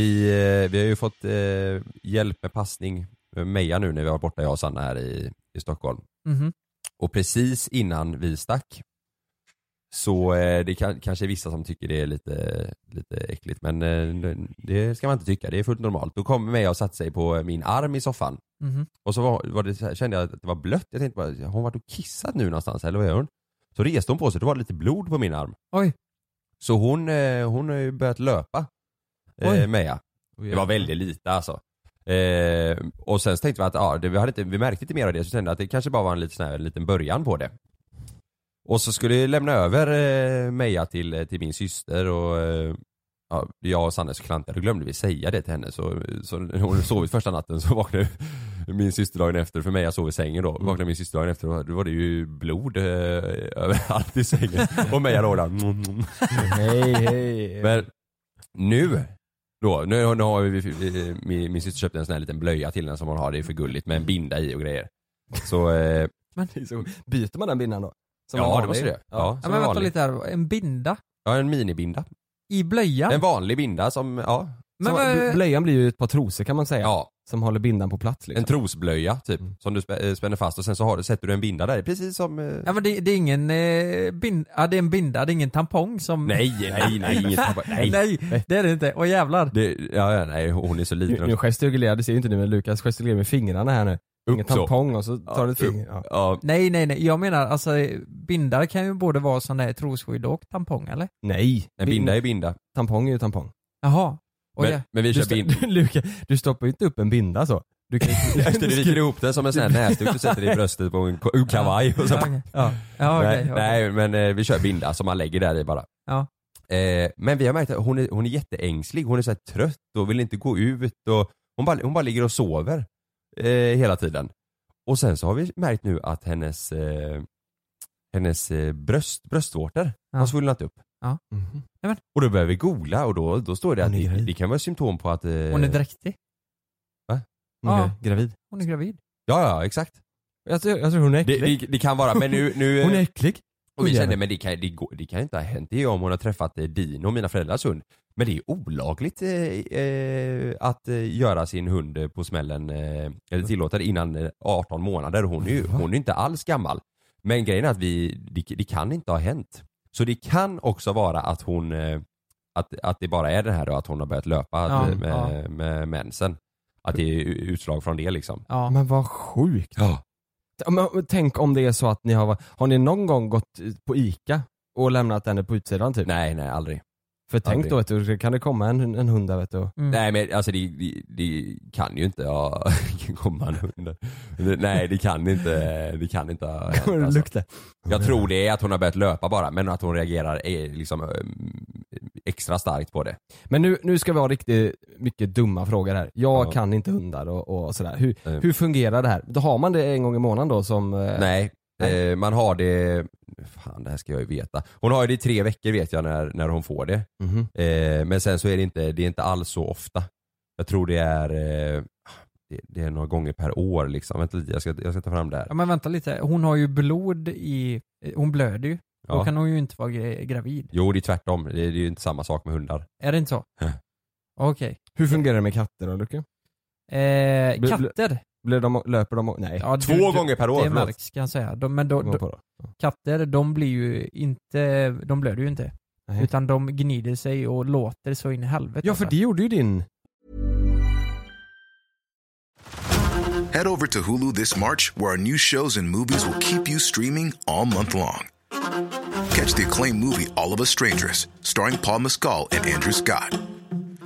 Vi, eh, vi har ju fått eh, hjälp med passning med Meja nu när vi var borta jag och Sanna här i, i Stockholm. Mhm. Och precis innan vi stack så eh, det kan, kanske är vissa som tycker det är lite, lite äckligt men eh, det ska man inte tycka, det är fullt normalt. Då kom Meja och satte sig på min arm i soffan Mhm. och så var, var det, kände jag att det var blött. Jag tänkte bara, har hon varit och kissat nu någonstans eller vad gör hon? Så reste hon på sig, då var det lite blod på min arm. Oj. Så hon, eh, hon har ju börjat löpa. Eh, Meja. Det var väldigt lite alltså. Eh, och sen så tänkte vi att ja, det, vi, hade inte, vi märkte inte mer av det så kände jag att det kanske bara var en liten, sån här, liten början på det. Och så skulle jag lämna över eh, Meja till, eh, till min syster och eh, ja, jag och Sanne klantade, då glömde vi säga det till henne så, så hon sovit första natten så vaknade [LAUGHS] min syster dagen efter, för mig jag sov i sängen då, vaknade min syster dagen efter och då var det ju blod eh, [LAUGHS] överallt i sängen och Meja låg där mm, mm. Hej hej. Men nu, då, nu, nu har vi, vi, min, min syster köpt en sån här liten blöja till den som hon har, det är för gulligt med en binda i och grejer. Så, eh, [LAUGHS] Det är så- Byter man den bindan då? Som ja det måste det. Ja, Ja, men en vänta lite här, en binda Ja en minibinda. i blöjan? En vanlig binda som, ja. Men Som- vad- Blöjan blir ju ett par trosor kan man säga. Ja, Som håller bindan på plats liksom. en trosblöja typ. Mm. Som du eh, spänner fast och sen så har, du- sätter du en binda där, precis som... Eh... Ja men det, det är ingen eh, bin, ja, det är en binda, det är ingen tampong som... Nej, nej, nej, [LAUGHS] inget nej. Nej, det är det inte. Och jävlar. Det, ja, ja, nej, hon är så Nu, liten nu också. gestikulerar, det ser ju inte ni men Lukas gestikulerar med fingrarna här nu. Ingen Upp så. tampong och så tar du ett finger. Ja. Ja, Nej nej nej, jag menar alltså bindar kan ju både vara sån där trosskydd och tampong eller? Nej, en binda är binda. tampong är ju tampong. Jaha. Men, ja. men vi Du, kör bind. [LAUGHS] Luka, du stoppar ju inte upp en binda så. Du kan du viker ihop den som en sån här [LAUGHS] näsduk du sätter i bröstet på en kavaj och så Ja, okej. ja. ja okej. nej, okej. nej men eh, vi kör binda som man lägger där i bara. Ja. Eh, men vi har märkt att hon är, hon är jätteängslig, hon är så trött och vill inte gå ut och hon bara, hon bara ligger och sover eh, hela tiden. Och sen så har vi märkt nu att hennes, eh, hennes eh, bröst, bröstvårtor Ja. har svullnat upp. Mhm. Och då börjar vi googla och då, då står det att Hon är det, det kan vara symptom på att... Eh, Hon är dräktig. Hon är Ja. gravid. Hon är gravid. Ja, ja exakt. Jag tror, jag tror hon är Det, äcklig. det, det kan vara, men nu... nu [LAUGHS] Hon är äcklig. Och vi Hon kände, men det kan, det, det kan inte ha hänt. Det är om hon har träffat eh, Dino, mina föräldrars hund. Men det är olagligt eh, eh, att eh, göra sin hund på smällen, eh, eller tillåta det innan eh, 18 månader. Hon är ju hon är inte alls gammal. Men grejen är att vi, det, det kan inte ha hänt. Så det kan också vara att hon, eh, att, att det bara är det här då, att hon har börjat löpa Ja, eh, med, ja. med mensen. Att det är utslag från det liksom. Ja. Men vad sjukt. Ja. Ja, Men, tänk om det är så att ni har, har ni någon gång gått på ICA och lämnat henne på utsidan typ? Nej, nej aldrig. För tänk aldrig. då vet du, kan det komma en, en hund där vet du? Mm. Nej men alltså det, det, det kan ju inte ha [LAUGHS] komma en hund. Det- Nej det kan inte, det kan inte ha hänt, alltså. lukta? Jag tror det är att hon har börjat löpa bara men att hon reagerar eh, liksom eh, extra starkt på det. Men nu, nu ska vi ha riktigt mycket dumma frågor här. Jag Ja. kan inte hundar och, och sådär. Hur, Nej. hur fungerar det här? Då har man det en gång i månaden då som... Nej, eh, man har det, fan det här ska jag ju veta. Hon har ju det i tre veckor vet jag när, när hon får det. mhm. Eh, men sen så är det inte, det är inte alls så ofta. Jag tror det är, eh, det, det är några gånger per år liksom. Vänta lite, jag ska, jag ska ta fram det här. Ja men vänta lite, hon har ju blod i, hon blöder ju. Då Ja. kan hon ju inte vara gra- gravid. Jo det är tvärtom, det är, det är ju inte samma sak med hundar. Är det inte så? Okej. Hur fungerar det med katter då Luke? Eh, katter? Blir de, löper de, nej. Ja, Två du- gånger per år, Det märks kan jag säga. De, men då, då. katter, de blir ju inte, de blöder ju inte. Nej. Utan de gnider sig och låter så in i helvete. Ja för alltså. det gjorde ju din... Head over to Hulu this March, where our new shows and movies will keep you streaming all month long. Catch the acclaimed movie All of Us Strangers, starring Paul Mescal and Andrew Scott.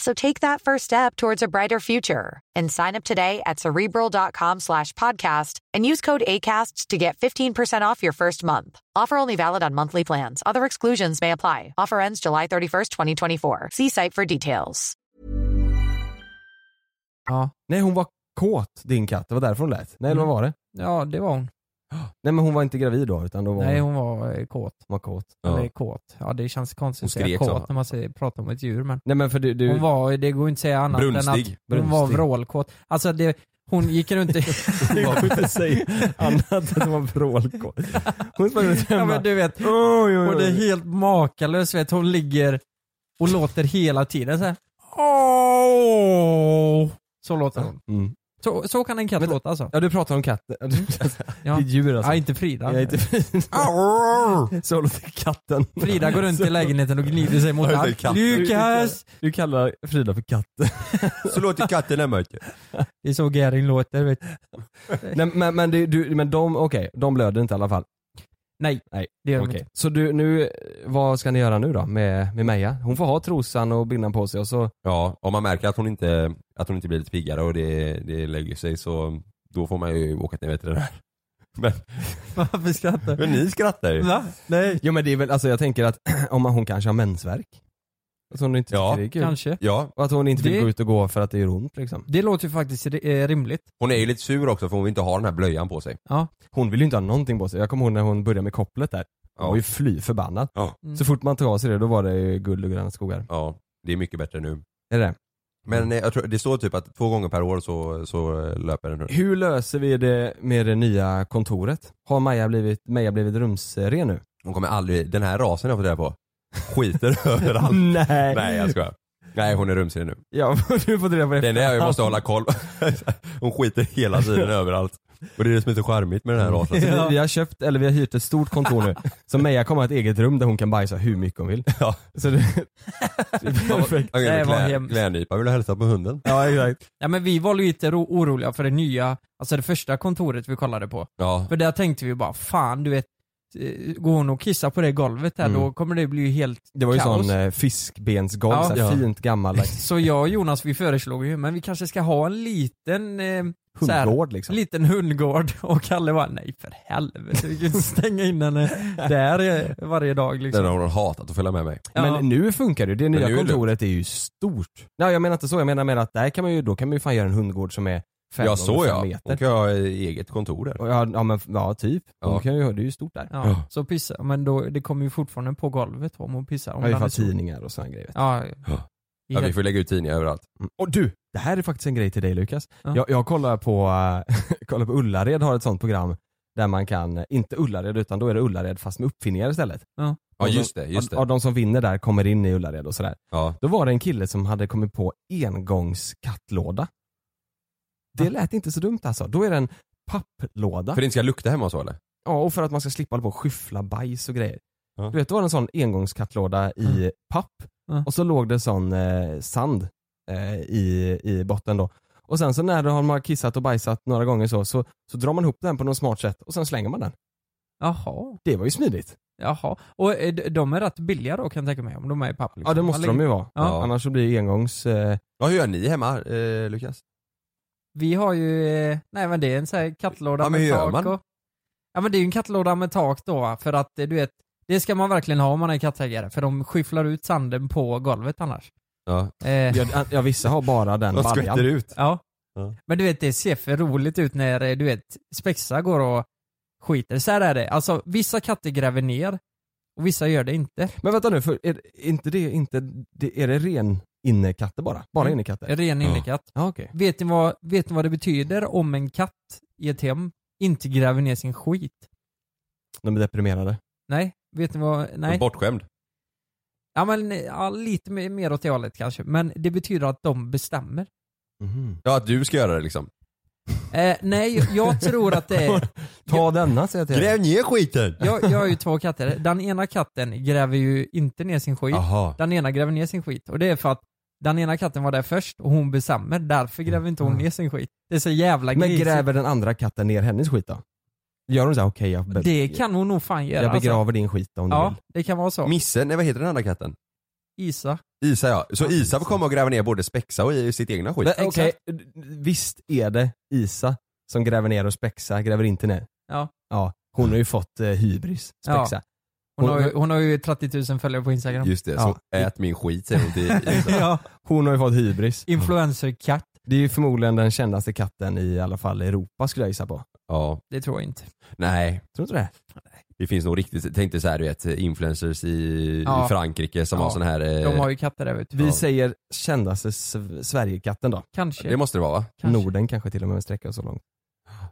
So take that first step towards a brighter future and sign up today at cerebral.com slash podcast and use code ACAST to get 15% off your first month. Offer only valid on monthly plans. Other exclusions may apply. Offer ends July 31st, 2024. See site for details. Ja. Nej hon var kåt din katt, det var därför hon lät. Nej eller vad Mm. var det? Ja det var hon. [GASPS] Nej men hon var inte gravid då utan då var Nej hon, var eh, kåt. hon var kåt. Eller Ja. kåt. Ja det känns konstigt Hon att säga skrek kåt så. när man säger, pratar om ett djur men Nej men för du, du hon var, det går inte att säga annat än Brunstig. att hon var Brunstig. vrålkåt. Alltså det, hon gick runt i... [LAUGHS] det går inte att säga annat än att hon var vrålkåt. Hon sprang runt ja hemma. men du vet, Oj, oj, oj. och det är helt makalöst vet hon ligger och låter hela tiden så här. Åh! Så låter hon. Mm. Så, så kan en katt Men- låta alltså. Ja du pratar om katten. [LAUGHS] Ja. Det är djur alltså. Ja, inte Frida. Jag är inte [LAUGHS] Så låter katten. Frida går runt i lägenheten och gnider sig mot Ja, allt. katt. Lukas! Du kallar Frida för katten. [LAUGHS] Så låter katten hemma. du. Det är så Gering låter vet du. Nej, men, men, det, du, men de, okej, de blöder inte i alla fall. Nej, Nej, det gör de okej. inte. Så du, nu, vad ska ni göra nu då med, med Meja? Hon får ha trosan och bindan på sig och så, Ja, om man märker att hon inte, att hon inte blir lite piggare och det, det lägger sig så då får man ju åka till en veterinär. Men, [LAUGHS] Varför skrattar men ni skrattar ju. Va? Nej. jo men det är väl, alltså jag tänker att [CLEARS THROAT] om hon kanske har mensvärk. Att hon inte Ja, tycker det är kul. Kanske. Ja, Och att hon inte vill Det- gå ut och gå för att det gör ont liksom. Det låter ju faktiskt eh, rimligt. hon är ju lite sur också för hon vill inte ha den här blöjan på sig. Ja. Hon vill ju inte ha någonting på sig. Jag kommer ihåg när hon började med kopplet där. Hon var ju fly förbannad. Ja. Mm. Så fort man tog av sig det då var det ju guld och gröna skogar. Ja, det är mycket bättre nu. Är det Men eh, jag tror, det står typ att två gånger per år så, så eh, löper den hund. Hur löser vi det med det nya kontoret? Har Maja blivit, Meja blivit rumsren nu? Hon kommer aldrig, den här rasen jag har fått reda på, skiter [LAUGHS] överallt. Nej. Nej jag skojar. Nej hon är rumsren nu. Ja, [LAUGHS] du får reda på det. Det är att jag måste hålla koll. [LAUGHS] Hon skiter hela tiden överallt. Och det är det som är så charmigt med den här rasen. Så vi, har köpt, eller vi har hyrt ett stort kontor nu. Så Meja kommer ha ett eget rum där hon kan bajsa hur mycket hon vill. Ja. Så det, det är perfekt. Det är var klä, hemskt. vill du hälsa på hunden? Ja exakt. Ja men vi var lite ro- oroliga för det nya, alltså det första kontoret vi kollade på. Ja. För där tänkte vi bara, fan du vet, går hon och kissar på det golvet där Mm. då kommer det bli helt Det var ju kaos. sån eh, fiskbensgolv, Ja. så här Ja. fint gammaldags [LAUGHS] Så jag och Jonas vi föreslog ju, men vi kanske ska ha en liten eh, så här, hundgård liksom. liten hundgård [LAUGHS] och Kalle bara, nej för helvete, vi kan inte stänga in henne [LAUGHS] där eh, varje dag Den liksom. har hon hatat att följa med mig. Ja. Men nu funkar det ju, det nya nu är det kontoret är ju stort. Nej jag menar inte så, jag menar mer att där kan man ju, då kan man ju fan göra en hundgård som är fem Ja så ja. meter. Hon kan ha eh, eget kontor där. Ja, ja men ja typ. Hon Ja. kan ju, det är ju stort där. Ja, så pissa, men då, det kommer ju fortfarande på golvet om hon pissar. Om Ja, ifall tidningar och sådana grejer. Ja, Ja, vi får lägga ut tidningar överallt. Mm. Och du, det här är faktiskt en grej till dig Lukas. Ja. Jag, jag kollar på, äh, [LAUGHS] kollar på Ullared har ett sånt program där man kan, eh, inte Ullared utan då är det Ullared fast med uppfinningar istället. Ja. Ja just det, just Och, och det. de som vinner där kommer in i Ullared och sådär. Ja. Då var det en kille som hade kommit på engångskattlåda. Det lät inte så dumt alltså. Då är det en papplåda. För det inte ska lukta hemma så eller? Ja, och för att man ska slippa hålla på och skyffla bajs och grejer. Ja. Du vet, det var en sån engångskattlåda i papp Ja. och så låg det sån eh, sand eh, i, i botten då. Och sen så när man har kissat och bajsat några gånger så, så, så drar man ihop den på något smart sätt och sen slänger man den. Jaha, Det var ju smidigt. jaha. Och eh, de- är rätt billiga då kan jag tänka mig, om de är i papp liksom. Ja det måste de ju vara. Ja. Annars så blir det engångs... Eh, Ja hur gör ni hemma eh, Lukas? Vi har ju, eh, nej men det är en sån här kattlåda Ja, med tak man? och, Ja men det är ju en kattlåda med tak då, för att eh, du vet, det ska man verkligen ha om man är kattägare, för de skyfflar ut sanden på golvet annars. Ja. Eh, ja, ja vissa har bara den [LAUGHS] De baljan. skvätter ut. Ja. Ja. Men du vet det ser för roligt ut när eh, du vet Spexa går och skiter. Så här är det, alltså vissa katter gräver ner och vissa gör det inte. Men vänta nu, för är inte det inte, det, är det ren innekatter bara? Bara Mm. innekatter? Ren innekatt. Ja okej. Vet, ni vad, vet ni vad det betyder om en katt i ett hem inte gräver ner sin skit? De är deprimerade. Nej, vet ni vad, nej. Bortskämd. Ja men ja, lite mer, åt det hållet kanske, men det betyder att de bestämmer. Mhm. Ja att du ska göra det liksom. Eh, nej, jag- jag tror att det är, [LAUGHS] Ta denna säger jag till. Gräv ner skiten! jag, jag har ju två katter, den ena katten gräver ju inte ner sin skit, Jaha. den ena gräver ner sin skit och det är för att den ena katten var där först och hon bestämmer, därför gräver inte hon ner sin skit. Det är så jävla Men grisigt. gräver den andra katten ner hennes skit då? Gör hon såhär, okej jag, be- Det kan hon nog fan göra jag begraver alltså. din skit om du Ja, vill. det kan vara så. Misse, nej vad heter den andra katten? Isa. Isa ja. Så Ja, Isa får komma och gräva ner både spexa och i sitt egna skit. Men, Okej, visst är det Isa som gräver ner och Spexa gräver inte ner? Ja. Ja, hon har ju fått eh, hybris, Ja. Spexa. Hon, Hon- har ju, hon har ju 30 000 följare på Instagram. Just det, Ja. så ät min skit säger hon till Isa. [LAUGHS] ja, Hon har ju fått hybris. influencer-katt. Det är ju förmodligen den kändaste katten i alla fall i Europa skulle jag gissa på. Ja. Det tror jag inte. Nej. Tror du inte det? Det finns nog riktigt, tänk dig så här, du vet influencers i, Ja. i Frankrike som Ja. har sån här... eh, De har ju katter där vet du. Vi Ja. säger kändaste Sv- Sverigekatten då. Kanske. Det måste det vara va? kanske. Norden kanske till och med sträcker så långt.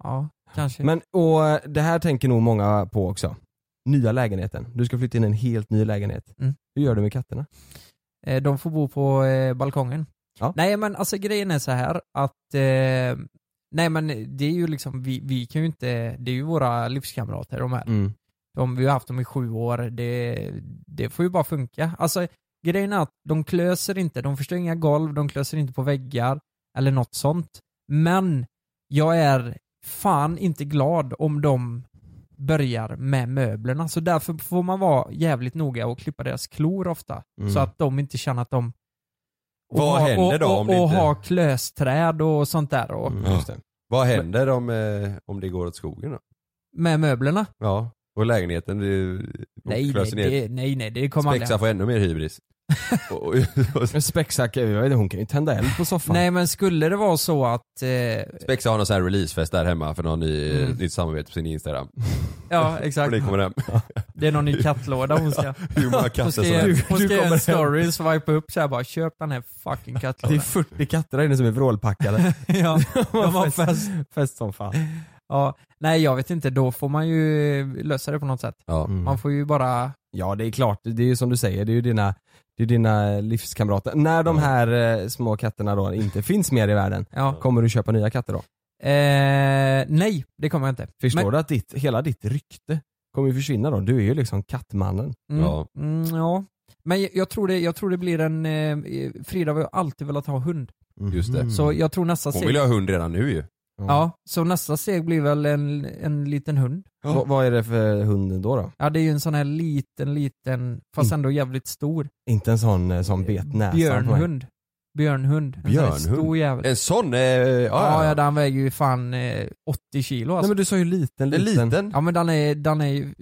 Ja, kanske. Men och det här tänker nog många på också. Nya lägenheten. Du ska flytta in i en helt ny lägenhet. Mm. Hur gör du med katterna? Eh, De får bo på eh, balkongen. Ja. Nej men alltså grejen är så här att eh, Nej men det är ju liksom, vi, vi kan ju inte, det är ju våra livskamrater de här. Mm. De, vi har haft dem i sju år, det, det får ju bara funka. Alltså grejen är att de klöser inte, de förstör inga golv, de klöser inte på väggar eller något sånt. Men jag är fan inte glad om de börjar med möblerna. Så därför får man vara jävligt noga och klippa deras klor ofta. Mm. Så att de inte känner att de... och Vad ha- händer då och, om och, och inte- ha klösträd och sånt där och, Mm, just det. Vad händer om, eh, om det går åt skogen då? med möblerna. Ja, och lägenheten, det, Nej, nej, det, nej, nej, det kommer aldrig Spexa får ännu mer hybris. [LAUGHS] och, och, och, Men Spexack, jag vet inte, hon kan ju tända eld på soffan. Nej men skulle det vara så att, eh, Spexa har någon sån här releasefest där hemma för någon ny, Mm. nytt samarbete på sin Instagram. [LAUGHS] ja Och exakt, ni kommer hem. det är någon ny kattlåda hon ska, [LAUGHS] Hur många katter som. Du- hon ska kommer en story, swipa upp såhär bara köp den här fucking Det är kattlådan. 40 katter där inne som är vrålpackade. ja, de har fest. fest som fan. Ja, nej jag vet inte, då får man ju lösa det på något sätt. Ja. Mm. Man får ju bara, Ja det är klart, det är ju som du säger, det är ju dina, det är dina livskamrater. När de här eh, små katterna då inte finns mer i världen, ja. kommer du köpa nya katter då? Eh, nej, det kommer jag inte. Förstår Men- du att ditt, hela ditt rykte kommer ju försvinna då? Du är ju liksom kattmannen. Mm, Ja. Mm, ja. Men jag, jag, tror det, jag tror det blir en, eh, Frida har ju alltid velat ha hund. Just det. Så jag tror nästa Hon vill ju ha hund redan nu ju. Ja, så nästa steg blir väl en, en liten hund. Va- vad är det för hund då? då? Ja det är ju en sån här liten, liten, fast ändå jävligt stor. Inte en sån eh, som bet näsan. Björnhund. Björnhund. En sån Björnhund? stor jävel. En sån, eh, ja, Ja, ja, ja, den väger ju fan eh, 80 kilo Nej alltså. men du sa ju liten, En liten. liten? Ja men den är, den är ju,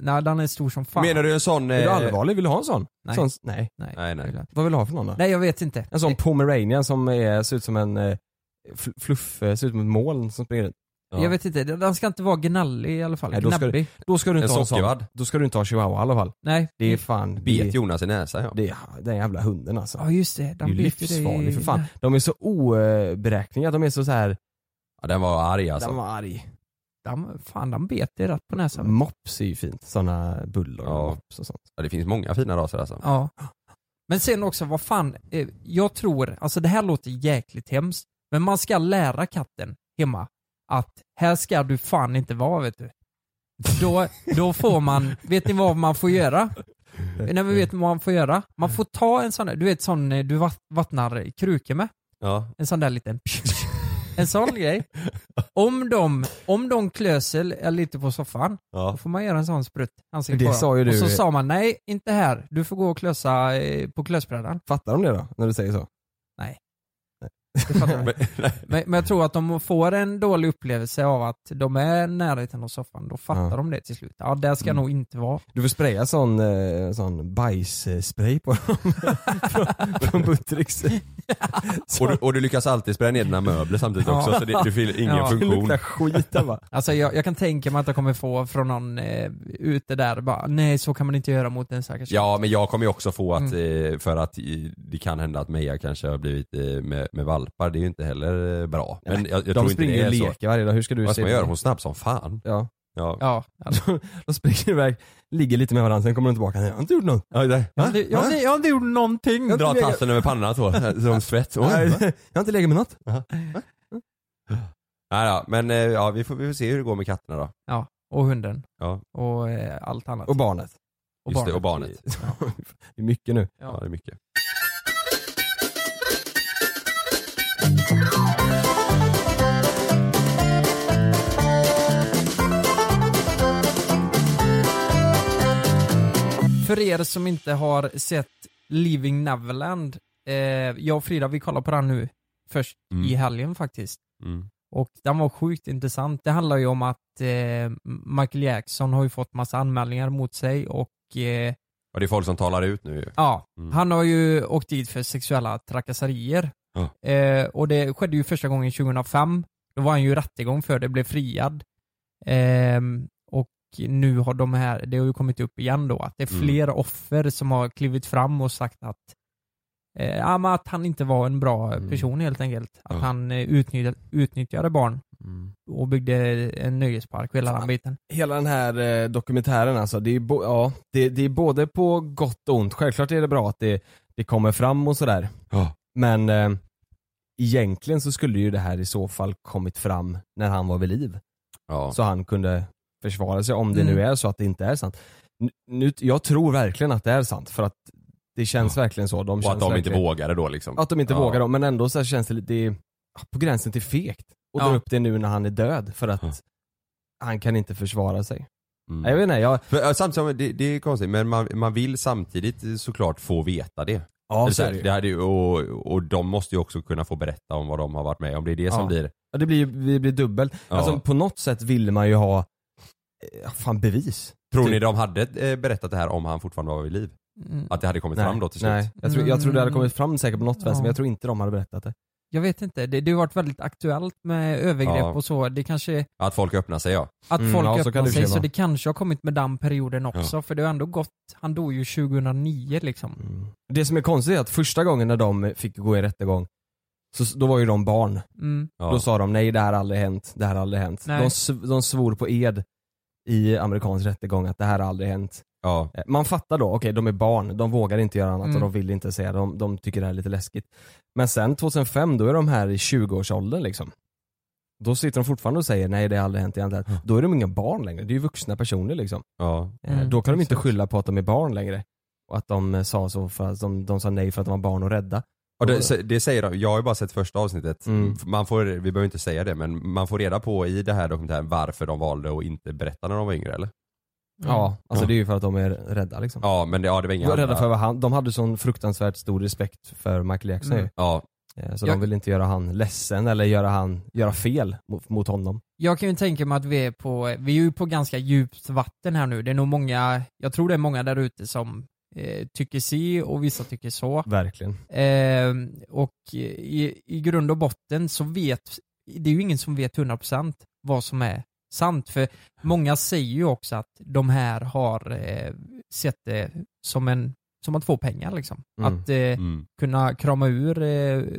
nej den är stor som fan. Menar du en sån... Är du eh, allvarlig? Vill du ha en sån? Nej. sån nej. Nej, Nej, nej. Vad vill du ha för någon då? Nej jag vet inte. En sån pomeranian som är, ser ut som en eh, fluff, eh, ser ut som ett moln som springer runt. Ja. Jag vet inte, den ska inte vara gnallig i alla fall. Nej, då ska Gnäbbig. Då ska du inte En ha en sån. Då ska du inte ha chihuahua i alla fall. Nej. Det är fan, det, Bet Jonas i näsan ja. det är den jävla hunden alltså. Ja just det, det är den ju livsfarlig för fan. De är så oberäkneliga, de är så, så här. ja den var arg alltså. den var arg. Den, fan den bet dig rätt på näsan. Mops är ju fint, sådana bullar och Ja. mops och sånt. Ja, det finns många fina raser alltså. Ja. Men sen också, vad fan, eh, jag tror, alltså det här låter jäkligt hemskt, men man ska lära katten hemma att här ska du fan inte vara vet du. Då, då får man, vet ni vad man får göra? Nej men vet ni vad man får göra? Man får ta en sån där, du vet sån eh, du vatt- vattnar krukor med. Ja. En sån där liten En sån grej. Om de, om de klöser lite på soffan, då Ja. får man göra en sån sprutt ansikte Det på sa ju du- Och så sa man nej, inte här. Du får gå och klösa eh, på klösbrädan. Fattar de det då, när du säger så? Det jag. [LAUGHS] Men, men, men jag tror att de får en dålig upplevelse av att de är närheten av soffan, då fattar Ja. de det till slut. Ja, där ska Mm. nog inte vara. Du får spraya sån, eh, sån bajsspray på dem. [LAUGHS] från, från Buttericks. Och, du, och du lyckas alltid spraya ner dina möbler samtidigt också så det, du fyller ingen Ja. Det funktion. luktar skit där bara. [LAUGHS] Alltså jag, jag kan tänka mig att jag kommer få från någon eh, ute där bara, nej så kan man inte göra mot en stackars Ja men jag kommer ju också få att, Mm. eh, för att eh, det kan hända att Meja kanske har blivit eh, med, med valpar, det är ju inte heller eh, bra. Men jag, jag de tror inte springer det och är så. leker varje dag, hur ska du Vad se ska man det? göra? Hon är snabb som fan. Ja. Ja. [LAUGHS] Ja, De springer iväg, ligger lite med varandra, sen kommer de tillbaka, jag har inte gjort något. Ja, det. jag, har inte- jag, har inte- jag har inte gjort någonting. Jag Dra inte tassen över pannan så, [LAUGHS] som svett. Va? jag har inte legat med något. Nej då, men eh, ja, vi, får, vi får se hur det går med katterna då. Ja, och hunden. Ja. Och eh, allt annat. Och barnet. Och Just det, och barnet. [LAUGHS] Det är mycket nu. Ja, det är mycket. För er som inte har sett Living Neverland, eh, jag och Frida vi kollar på den nu först Mm. i helgen faktiskt. Mm. Och den var sjukt intressant. Det handlar ju om att eh, Michael Jackson har ju fått massa anmälningar mot sig och eh, Och det är folk som talar ut nu ju. ja, Mm. han har ju åkt dit för sexuella trakasserier. Ja. Eh, och det skedde ju första gången 2005. Då var han ju i rättegång för det, blev friad. Ehm, och nu har de här, det har ju kommit upp igen då, att det är Mm. fler offer som har klivit fram och sagt att eh, ja, men att han inte var en bra Mm. person helt enkelt. Att Ja. han eh, utnyttjade, utnyttjade barn Mm. och byggde en nöjespark och hela den biten. Hela den här eh, dokumentären alltså, det är, ja, det, det är både på gott och ont. Självklart är det bra att det, det kommer fram och sådär. Ja. Men eh, egentligen så skulle ju det här i så fall kommit fram när han var vid liv. Ja. Så han kunde försvara sig om det Mm. nu är så att det inte är sant. Nu, jag tror verkligen att det är sant för att det känns verkligen så. De Och att de inte vågade då liksom. Att de inte Ja. vågar då, men ändå så känns det lite på gränsen till fegt. Och Ja. dra upp det nu när han är död för att Ja. han kan inte försvara sig. Mm. Jag vet inte, jag, För, ja, samtidigt, det, det är konstigt men man, man vill samtidigt såklart få veta det. Ja så är det ju. det hade ju och, och de måste ju också kunna få berätta om vad de har varit med om. Det är det som Ja. blir, Ja, det blir det blir dubbelt. Ja. Alltså på något sätt ville man ju ha, eh, fan bevis. tror Typ. ni de hade eh, berättat det här om han fortfarande var vid liv? Mm. Att det hade kommit Nej, fram då till slut? nej. Jag, tror, jag tror det hade Mm. kommit fram säkert på något vänster Ja. men jag tror inte de hade berättat det. Jag vet inte, det, det har varit väldigt aktuellt med övergrepp Ja. och så. Det kanske, Att folk öppnar sig ja. att Mm, folk ja, öppnar sig, så det kanske har kommit med den perioden också. För det har ändå gått, han dog ju 2009 liksom. Mm. Det som är konstigt är att första gången när de fick gå i rättegång, så, då var ju de barn. Mm. ja. Då sa de nej det här har aldrig hänt, det här har aldrig hänt. Nej. De, de svor på ed i amerikansk rättegång att det här har aldrig hänt. Ja. Eh, Man fattar då, okej de är barn, de vågar inte göra annat Mm. och de vill inte säga, de, de tycker det här är lite läskigt. Men sen 2005, då är de här i 20-årsåldern liksom. Då sitter de fortfarande och säger nej det har aldrig hänt, inte hänt. Då är de inga barn längre, det är ju vuxna personer liksom. ja. Eh, Mm, då kan de inte skylla på att de är barn längre. Och att de eh, sa så för att de, de sa nej för att de var barn och rädda. Och det, det säger de, jag har ju bara sett första avsnittet. Mm. Man får, vi behöver inte säga det men man får reda på i det här dokumentären varför de valde att inte berätta när de var yngre eller? Ja, alltså Ja. det är ju för att de är rädda liksom. Ja men det, ja, det var De inga var rädda andra- för vad han, de hade sån fruktansvärt stor respekt för Michael Jackson Mm. ju. Ja, Eh, Så Jag- de vill inte göra han ledsen eller göra han, göra fel mot, mot honom. Jag kan ju tänka mig att vi är på, vi är ju på ganska djupt vatten här nu. Det är nog många, jag tror det är många där ute som eh, tycker si och vissa tycker så. Verkligen. Eh, och i, i grund och botten så vet, det är ju ingen som vet 100% vad som är sant. För många säger ju också att de här har eh, sett det som en, som att få pengar liksom. Mm. Att eh, mm. kunna krama ur eh,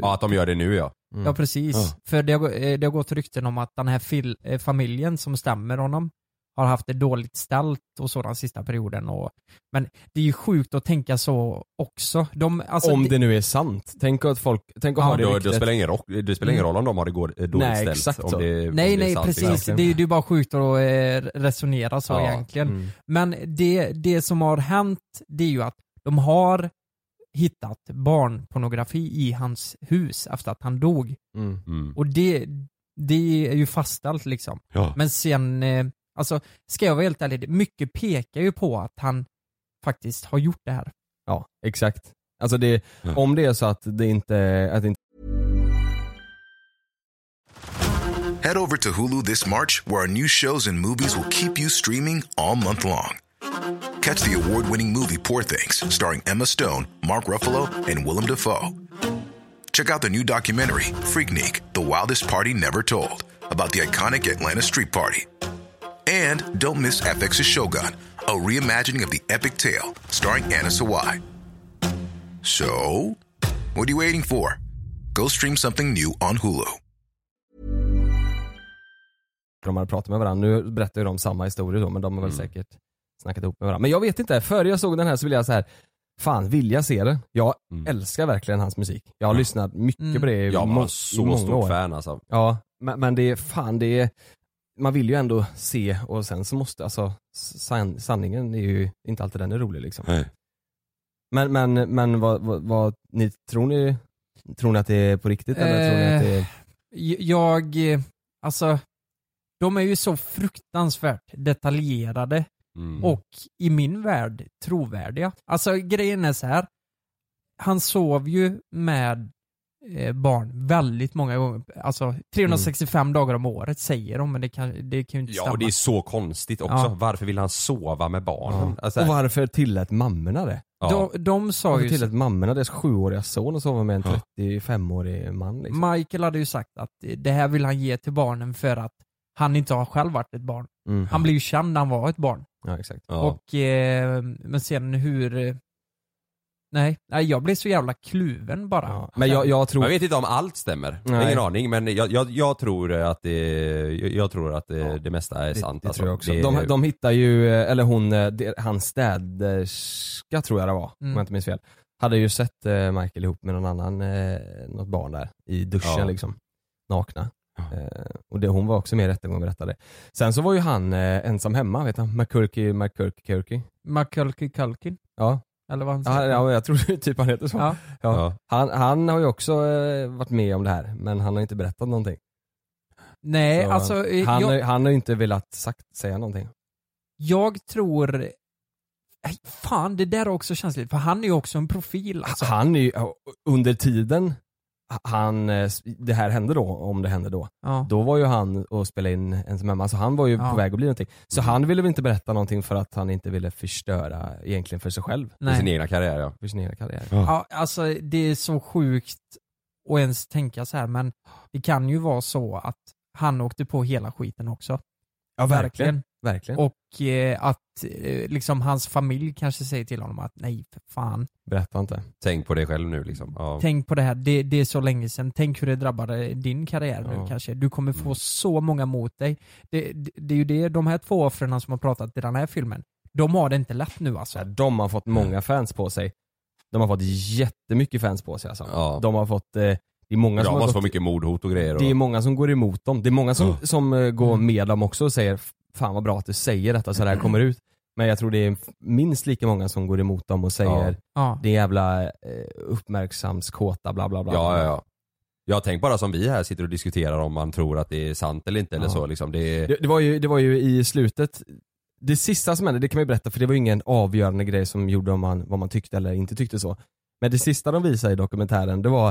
ja att de gör det nu ja. Mm. Ja precis. Ja. För det har, eh, det har gått rykten om att den här fil, eh, familjen som stämmer honom har haft det dåligt ställt och så den sista perioden. Och, men det är ju sjukt att tänka så också. De, alltså, Om det- det nu är sant. Tänk att folk, tänk att Ja, ha det Då, ryktet. spelar det ingen, rock, det spelar ingen Mm. roll om de har det går, eh, dåligt Nej, ställt. exakt om det, om Nej det är nej sant, precis, det är ju bara sjukt att eh, resonera så Ja. egentligen. Mm. Men det, det som har hänt, det är ju att de har hittat barnpornografi i hans hus efter att han dog. Mm. Mm. Och det, det är ju fastställt liksom. Ja. Men sen, eh, alltså ska jag vara helt ärlig, mycket pekar ju på att han faktiskt har gjort det här. Ja, exakt. Alltså det, Ja. om det är så att det inte, att det inte Head over to Hulu this March, where our new shows and movies will keep you streaming all month long. Catch the award winning movie Poor Things, starring Emma Stone, Mark Ruffalo, and Willem Dafoe. Check out the new documentary, Freaknik The Wildest Party Never Told, about the iconic Atlanta Street Party. And don't miss FX's Shogun, a reimagining of the epic tale, starring Anna Sawai. So, what are you waiting for? Go stream something new on Hulu. de hade pratat med varandra. Nu berättar ju de samma historia då men de har väl Mm. säkert snackat ihop med varandra. Men jag vet inte, före jag såg den här så ville jag så här. Fan, vill jag se den? Jag Mm. älskar verkligen hans musik. Jag har Ja. lyssnat mycket Mm. på det i, Jag må- var i så många år. fan alltså. Ja, men, men det är fan det är, man vill ju ändå se och sen så måste, alltså san, sanningen är ju inte alltid den är rolig liksom. Nej. Men, men, men vad, vad, vad ni, tror ni, tror ni att det är på riktigt eller tror ni att det är, J- Jag, eh, alltså, de är ju så fruktansvärt detaljerade Mm. och i min värld trovärdiga. Alltså grejen är så här. han sov ju med eh, barn väldigt många gånger. Alltså 365 Mm. dagar om året säger de, men det kan, det kan ju inte Ja stämma. och det är så konstigt också. Ja. Varför vill han sova med barnen? Ja. Alltså, Och varför tillät mammorna det? ja. de, de sa Varför ju, tillät mammorna deras sjuåriga son att sova med en Ja. 35-årig man liksom? Michael hade ju sagt att det här vill han ge till barnen för att han inte har själv varit ett barn. Mm. Han blev ju känd när han var ett barn. Ja exakt. ja. Och, eh, men sen hur... Nej, nej, jag blev så jävla kluven bara. Ja. Men jag, jag tror... Jag vet inte om allt stämmer, Nej. ingen aning men jag, jag, jag tror att det, jag, tror att det, det mesta är det, sant. det alltså. tror jag också. Det- De, de hittar ju, eller hon, eh, det- hans städerska tror jag det var, om Mm. jag inte minns fel. Hade ju sett eh, Michael ihop med någon annan, eh, något barn där i duschen Ja. liksom. Nakna. Ja. Eh, och det, hon var också med i rättegången och berättade. Sen så var ju han eh, ensam hemma, vet han? McCurky, McCurky, Curky. Makulki Kulkin, Ja. Eller vad han Ja, säger. ja, jag tror [LAUGHS] typ han heter så. Ja. Ja. Han, han har ju också eh, varit med om det här, men han har inte berättat någonting. Nej, Så alltså eh, Han, jag, har- han har ju inte velat sagt, säga någonting. jag tror... Fan, det där är också känsligt, för han är ju också en profil alltså. Han är ju, under tiden han, eh, det här hände då, om det hände då, Ja. då var ju han och spelade in Ensam hemma, så han var ju Ja. på väg att bli någonting. Så han ville väl inte berätta någonting för att han inte ville förstöra egentligen för sig själv, För sin Nej. egna karriär ja. för sin egen karriär. Ja, alltså det är så sjukt att ens tänka så här, men det kan ju vara så att han åkte på hela skiten också. Ja Verkligen. verkligen. Och eh, att eh, liksom hans familj kanske säger till honom att nej, för fan. Berätta inte. Tänk på dig själv nu liksom. Ja. Tänk på det här, det, det är så länge sedan. Tänk hur det drabbade din karriär nu Ja. kanske. Du kommer få Mm. så många mot dig. Det, det, det är ju det, de här två offren som har pratat i den här filmen, de har det inte lätt nu alltså. Så här, de har fått många fans på sig. De har fått jättemycket fans på sig alltså. Ja. De har fått, eh, det är många som har gått, mycket mordhot och grejer. Och, det är många som går emot dem. Det är många som, Ja. som eh, går Mm. med dem också och säger Fan vad bra att du säger detta så det här kommer ut. Men jag tror det är minst lika många som går emot dem och säger Ja. Det är jävla eh, uppmärksamskåta bla bla bla. ja, ja, ja. Jag tänk bara som vi här sitter och diskuterar om man tror att det är sant eller inte eller Ja. så liksom. Det är, Det, det, var ju, det var ju i slutet, det sista som hände, det kan man ju berätta för det var ju ingen avgörande grej som gjorde om man, vad man tyckte eller inte tyckte så. Men det sista de visade i dokumentären det var,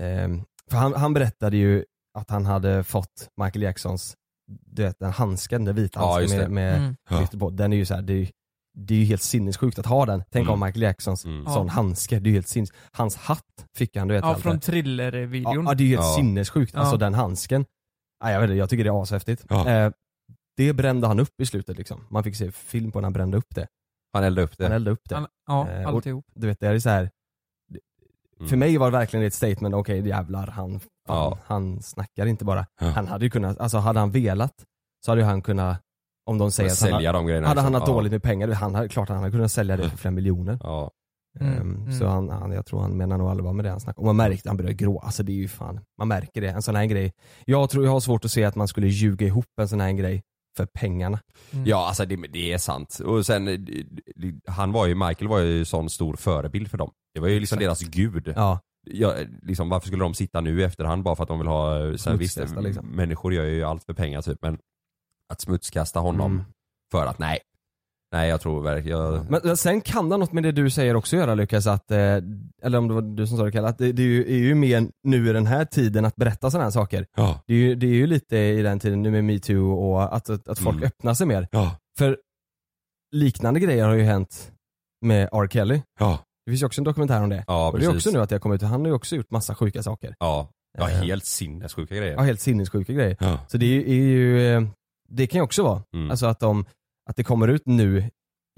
eh, för han, han berättade ju att han hade fått Michael Jacksons, du vet den handsken, den vita Ja, handsken just med, det. med Mm. Ja. på. Den är ju så här, det, är, ju- det är ju helt sinnessjukt att ha den. Tänk Mm. om Michael Jacksons Mm. sån Ja. handske, det är ju helt sinnes... Hans hatt fick han, du vet Ja, allt från ja, thriller-videon. ja, det är ju helt Ja. sinnessjukt, alltså Ja. den handsken. Ja, jag vet inte, jag tycker det är ashäftigt. Ja. Eh, det brände han upp i slutet liksom. Man fick se film på när han brände upp det. han eldade upp det. Han eldade upp det. Han- Ja, Eh, och- alltihop. Du vet, det är så här. Mm. För mig var det verkligen ett statement, okej jävlar, han, Ja. han snackar inte bara. Ja. Han hade ju kunnat, alltså hade han velat så hade han kunnat, om de säger att han, Sälja de grejerna. hade han liksom. haft dåligt med pengar, han hade, klart han hade kunnat sälja det för flera miljoner. Ja. Mm, Ehm, mm. Så han, han, jag tror han menar nog allvar med det han snackar Och man märkte, han började grå, alltså det är ju fan, man märker det, en sån här grej. Jag tror jag har svårt att se att man skulle ljuga ihop en sån här grej för pengarna. Mm. Ja alltså det, det är sant. Och sen, han var ju, Michael var ju sån stor förebild för dem. Det var ju liksom Exakt. deras gud. Ja, Ja, liksom, varför skulle de sitta nu i efterhand bara för att de vill ha, eh, sen visst, liksom. människor gör ju allt för pengar typ men att smutskasta honom Mm. för att nej. Nej jag tror verkligen, jag, Men men sen kan det något med det du säger också göra Lukas, att, eh, eller om det var du som sa det Kalle, att det, det är, ju, är ju mer nu i den här tiden att berätta sådana här saker. ja. Det är, ju, det är ju lite i den tiden nu med metoo och att, att, att folk Mm. öppnar sig mer. Ja. För liknande grejer har ju hänt med R. Kelly. Ja. Det finns ju också en dokumentär om det. Ja och det är precis. också nu att jag kommer ut, han har ju också gjort massa sjuka saker. Ja. Ja Eh, helt sinnessjuka grejer. Ja, helt sinnessjuka grejer. Ja. Så det är, ju- eh, det kan ju också vara, Mm. alltså att, de, att det kommer ut nu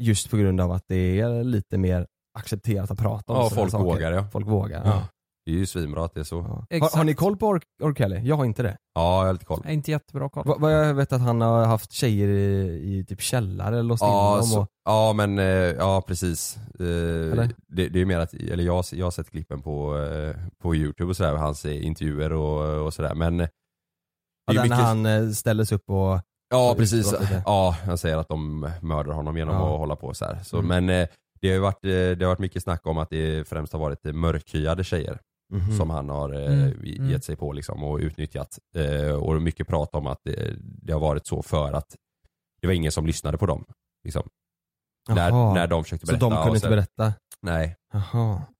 just på grund av att det är lite mer accepterat att prata om Ja, folk saker. vågar ja. Folk vågar. Ja. Ja. Det är ju svinbra att det är så. Ja. Har, har ni koll på R. R. Kelly? Jag har inte det. Ja, jag har lite koll. Jag inte jättebra koll. Va, vad jag vet att han har haft tjejer i, i typ källare eller låst in Ja, dem så, och, ja men, eh, ja precis. Eh, Eller? Det, det är mer att, eller jag, jag har sett klippen på, eh, på youtube och sådär, hans intervjuer och, och sådär men ja, det är där när mycket- han eh, ställdes upp och Ja precis, ja han säger att de mördar honom genom Ja. att hålla på så här. Så, Mm. Men eh, det har ju varit, det har varit mycket snack om att det främst har varit mörkhyade tjejer Mhm. som han har eh, Mm, gett mm. sig på liksom och utnyttjat. Eh, och mycket prat om att det, det har varit så för att det var ingen som lyssnade på dem. Liksom. När, när de försökte Så berätta. de kunde och inte sen- berätta? Nej.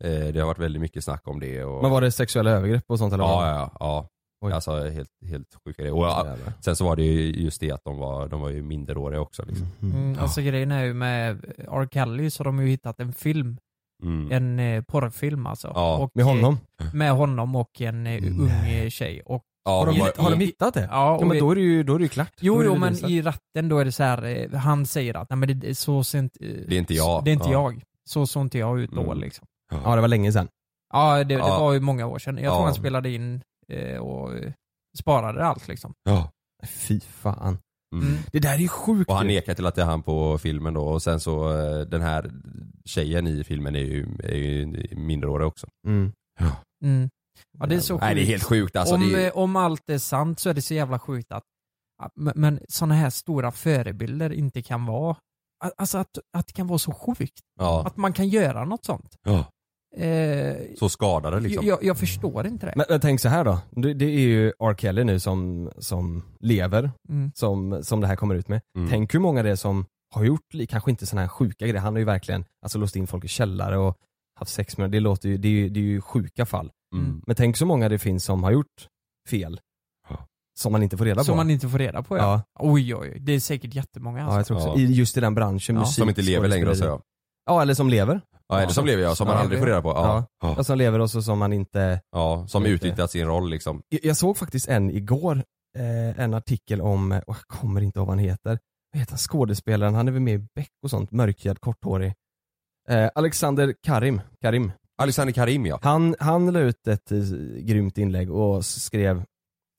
Eh, det har varit väldigt mycket snack om det. Och... Men var det sexuella övergrepp och sånt eller? Ja, ja, ja. Oj. Alltså helt, helt sjuka grejer. Och, ja, sen så var det ju just det att de var, de var ju minderåriga också. Liksom. Mm, alltså grejen är ju med R. Kelly så har de ju hittat en film, Mm. en eh, porrfilm alltså. Ja. Och, Med honom? eh, Med honom och en eh, ung eh, tjej. Och, Ja, Har de, var- har de hittat det? ja, Ja, men vi- då är det ju, då är det ju klart. Jo, är det jo men bevisat. i rätten då är det så här, han säger att nej men det, så ser inte, Det är inte jag. Det är inte Ja. jag. Så såg inte jag ut då Mm. liksom. Ja det var länge sedan. Ja det, det Ja. var ju många år sedan. Jag tror han spelade in eh, och sparade allt liksom. Ja. Fy fan. Mm. Mm. Det där är ju sjukt Och han nekar till att det är han på filmen då och sen så den här tjejen i filmen är ju, är ju minderårig också. Mm. Mm. Ja det är så sjukt. Nej det är helt sjukt alltså. om, det är, eh, om allt är sant så är det så jävla sjukt att, men, men sådana här stora förebilder inte kan vara, a- alltså att, att det kan vara så sjukt. ja, Att man kan göra något sånt. ja. Eh, Så skadade liksom. jag, jag förstår inte det. Men, men tänk så här då. Det, det är ju R. Kelly nu som, som lever, Mm. som, som det här kommer ut med. Mm. Tänk hur många det är som har gjort, kanske inte sådana här sjuka grejer. Han har ju verkligen alltså, låst in folk i källare och haft sex med Det låter ju, det är ju, det är ju sjuka fall. Mm. Men tänk så många det finns som har gjort fel. Ja. Som man inte får reda Som på. man inte får reda på ja. ja. Oj oj, det är säkert jättemånga ja, jag alltså. tror också. Ja. I, just i den branschen, Ja. musik, Som inte lever längre så ja. Ja eller som lever. Ja, eller som lever jag, som man Ja, aldrig får reda på. Ja. Ja. Ja. Som lever och så som man inte Ja, som Inte. utnyttjat sin roll liksom. Jag- Jag såg faktiskt en igår, eh, en artikel om, åh, jag kommer inte ihåg vad han heter. Vad heter han? Skådespelaren, han är väl med i Beck och sånt, mörkhyad, korthårig. Eh, Alexander Karim, Karim. Alexander Karim ja. Han, han la ut ett eh, grymt inlägg och skrev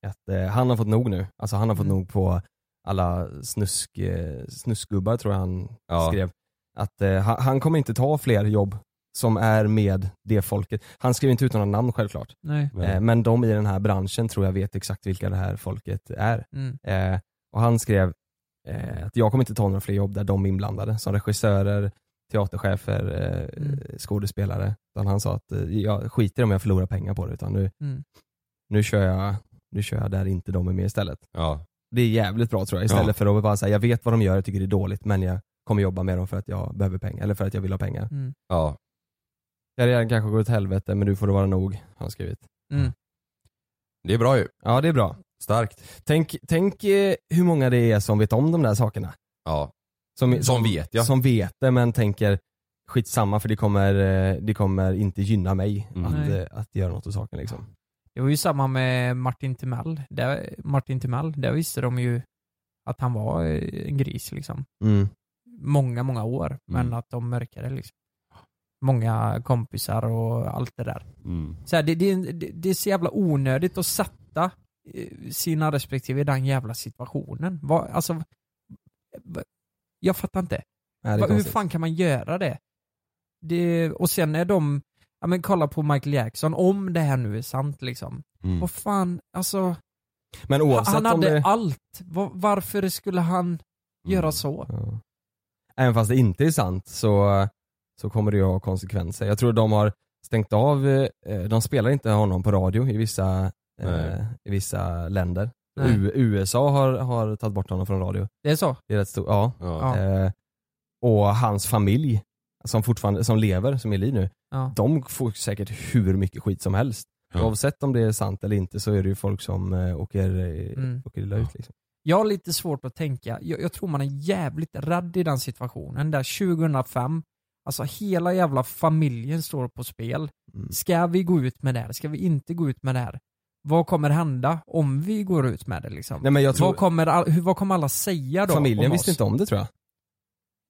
att eh, han har fått nog nu. Alltså han har fått Mm. nog på alla snusk, eh, snuskgubbar tror jag han Ja. skrev. Att eh, han, han kommer inte ta fler jobb som är med det folket. Han skrev inte ut några namn självklart. Nej. Eh, men de i den här branschen tror jag vet exakt vilka det här folket är. Mm. Eh, och han skrev att jag kommer inte ta några fler jobb där de är inblandade, som regissörer, teaterchefer, eh, Mm. skådespelare. Utan han sa att eh, jag skiter om jag förlorar pengar på det utan nu, Mm. nu, kör jag, nu kör jag där inte de är med istället. Ja. Det är jävligt bra tror jag, istället Ja. för att bara säga jag vet vad de gör, jag tycker det är dåligt men jag kommer jobba med dem för att jag behöver pengar, eller för att jag vill ha pengar. Mm. Ja. Karriären kanske går åt helvete men nu får det vara nog, har han skrivit. Mm. Det är bra ju. Ja det är bra. Starkt. Tänk, tänk eh, hur många det är som vet om de där sakerna. Ja. Som, Som vet, ja. Som vet det men tänker skitsamma för det kommer, eh, det kommer inte gynna mig Mm. att, eh, att göra något åt saken liksom. Det var ju samma med Martin Timell. Där, Martin Timell, där visste de ju att han var en gris liksom. Mm. Många, många år. Men Mm. att de mörkade liksom. Många kompisar och allt det där. Mm. Så här, det, det, det, det är så jävla onödigt att sätta sina respektive i den jävla situationen. Vad, alltså, jag fattar inte. Nej, hur fan kan man göra det? det? Och sen är de, ja men kolla på Michael Jackson, om det här nu är sant liksom. Mm. Vad fan, alltså. Men oavsett han hade det... allt. Va- Varför skulle han göra Mm. så? Ja. Även fast det inte är sant så, så kommer det ju ha konsekvenser. Jag tror de har stängt av, eh, de spelar inte honom på radio i vissa, eh, i vissa länder. Nej. U- USA har, har tagit bort honom från radio. Det är så? Det är rätt stort, ja. Ja. Ja. Eh, och hans familj, som fortfarande, som lever, som är i liv nu, Ja. de får säkert hur mycket skit som helst. Ja. Oavsett om det är sant eller inte så är det ju folk som eh, åker, eh, Mm. åker illa ut liksom. Jag har lite svårt att tänka, jag, jag tror man är jävligt rädd i den situationen där 2005, alltså hela jävla familjen står på spel. Mm. Ska vi gå ut med det här? Ska vi inte gå ut med det här? Vad kommer hända om vi går ut med det liksom? Nej men jag tror, vad, kommer, all- hur, vad kommer alla säga då? familjen om visste oss? inte om det tror jag.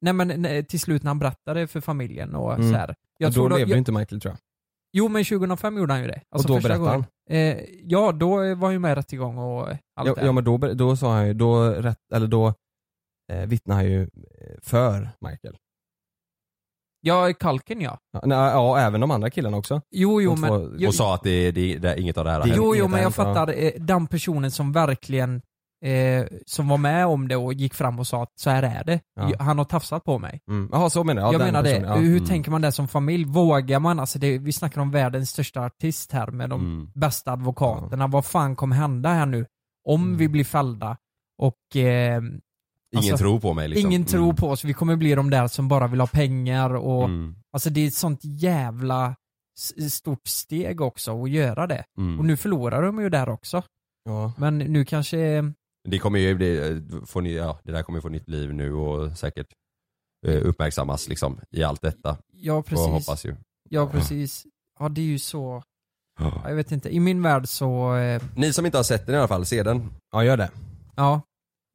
Nej men nej, till slut när han berättade för familjen och Mm. så här. Jag och då levde jag, inte Michael tror jag. Jo men 2005 gjorde han ju det. Alltså och då berättade han. gången. Eh, ja, då var han ju med i rättegång och allt Ja, det. ja men då, då sa han ju, då, rätt, eller då eh, vittnade han ju eh, för Michael. Ja, Kalken ja. Ja, nej, ja, även de andra killarna också. Jo, jo De men... två- jo, Och sa att det, det, det, inget av det här har Det- hänt. Jo, jo men jag fattar, eh, den personen som verkligen eh, som var med om det och gick fram och sa att så här är det. Ja. Han har tafsat på mig. Mm. Jaha så menar jag. Ja, jag den menar det. personen, ja. Hur Mm. tänker man det som familj? Vågar man? Alltså det, vi snackar om världens största artist här med de Mm. bästa advokaterna. Vad fan kommer hända här nu? Om Mm. vi blir fällda och eh, Ingen Alltså, tror på mig liksom. Ingen tror på oss, vi kommer bli de där som bara vill ha pengar och Mm. Alltså det är ett sånt jävla stort steg också att göra det. Mm. Och nu förlorar de ju där också. Ja. Men nu kanske, Det kommer ju bli, få ny, ja, det där kommer få nytt liv nu och säkert eh, uppmärksammas liksom i allt detta. ja Och precis. hoppas ju. Ja precis. Ja det är ju så, ja, jag vet inte, i min värld så, eh, Ni som inte har sett den i alla fall, se den. Ja, gör det. ja.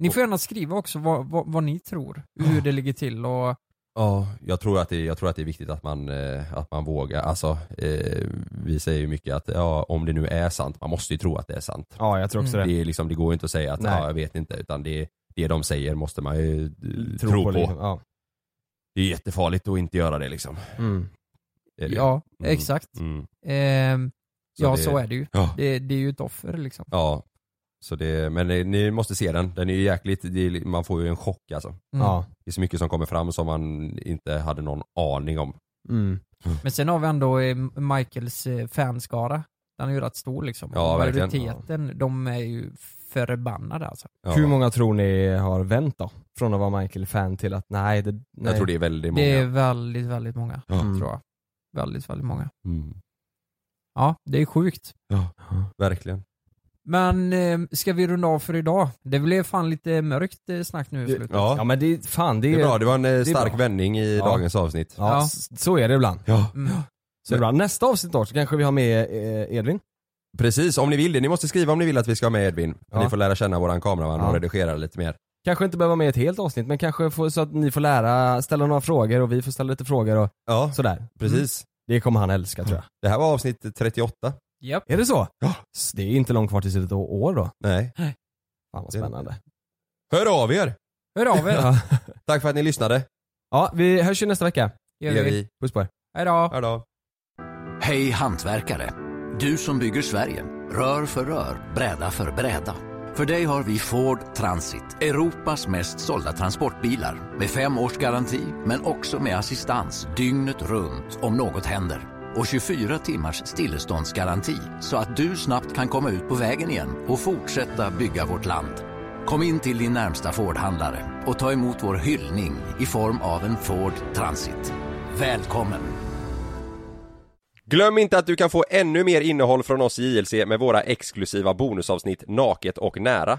Ni får gärna skriva också vad, vad, vad ni tror, hur det ligger till och Ja, jag tror att det, jag tror att det är viktigt att man, eh, att man vågar. Alltså, eh, vi säger ju mycket att ja, om det nu är sant, man måste ju tro att det är sant. Ja, jag tror också Mm. det. Det, är liksom, det går ju inte att säga att Nej. ja, jag vet inte, utan det, det de säger måste man ju eh, tro, på. liksom. Ja. Det är jättefarligt att inte göra det liksom. Mm. Det. ja, Mm. exakt. Mm. Ehm, Så ja det- så är det ju. Ja. Det, det är ju ett offer liksom. Ja. Så det, men det, ni måste se den, den är ju jäkligt, det man får ju en chock alltså. Mm. Ja. Det är så mycket som kommer fram som man inte hade någon aning om. Mm. Men sen har vi ändå eh, Michaels eh, fanskara. Den är ju rätt stor liksom. Ja, verkligen. Majoriteten, de är ju förbannade alltså. Ja. Hur många tror ni har vänt då? Från att vara Michael-fan till att nej, det, nej. Jag tror det är väldigt många. Det är väldigt, väldigt många. Ja. Mm. Tror jag. Väldigt, väldigt många. Mm. Ja, det är sjukt. Ja, verkligen. Men eh, ska vi runda av för idag? Det blev fan lite mörkt eh, snack nu i slutet. Ja, Ja men det, fan det det är, bra. Det var en eh, är stark bra. vändning i Ja. dagens avsnitt. Ja, Ja. s- så är det ibland. Ja. Mm. Så ibland. Nästa avsnitt då så kanske vi har med eh, Edvin. Precis, om ni vill det. Ni måste skriva om ni vill att vi ska ha med Edvin. Ja. Ni får lära känna våran kameraman och Ja. redigera lite mer. Kanske inte behöver vara med ett helt avsnitt men kanske få, så att ni får lära, ställa några frågor och vi får ställa lite frågor och Ja, sådär. precis. Det kommer han älska tror jag. Det här var avsnitt 38. Japp. Är det så? Ja. Det är inte långt kvar till ett år då. Nej. Fan vad Det är det spännande. Hör av er! Hör av er. [LAUGHS] Ja. Tack för att ni lyssnade. ja, vi hörs ju nästa vecka. Gör Det gör vi. vi. Puss på er. Hej då. Hej då. Hej hantverkare! Du som bygger Sverige. Rör för rör, bräda för bräda. För dig har vi Ford Transit, Europas mest sålda transportbilar. Med fem års garanti, men också med assistans dygnet runt om något händer. Och 24 timmars stilleståndsgaranti så att du snabbt kan komma ut på vägen igen och fortsätta bygga vårt land. Kom in till din närmsta Ford-handlare och ta emot vår hyllning i form av en Ford Transit. Välkommen! Glöm inte att du kan få ännu mer innehåll från oss i JLC med våra exklusiva bonusavsnitt Naket och nära.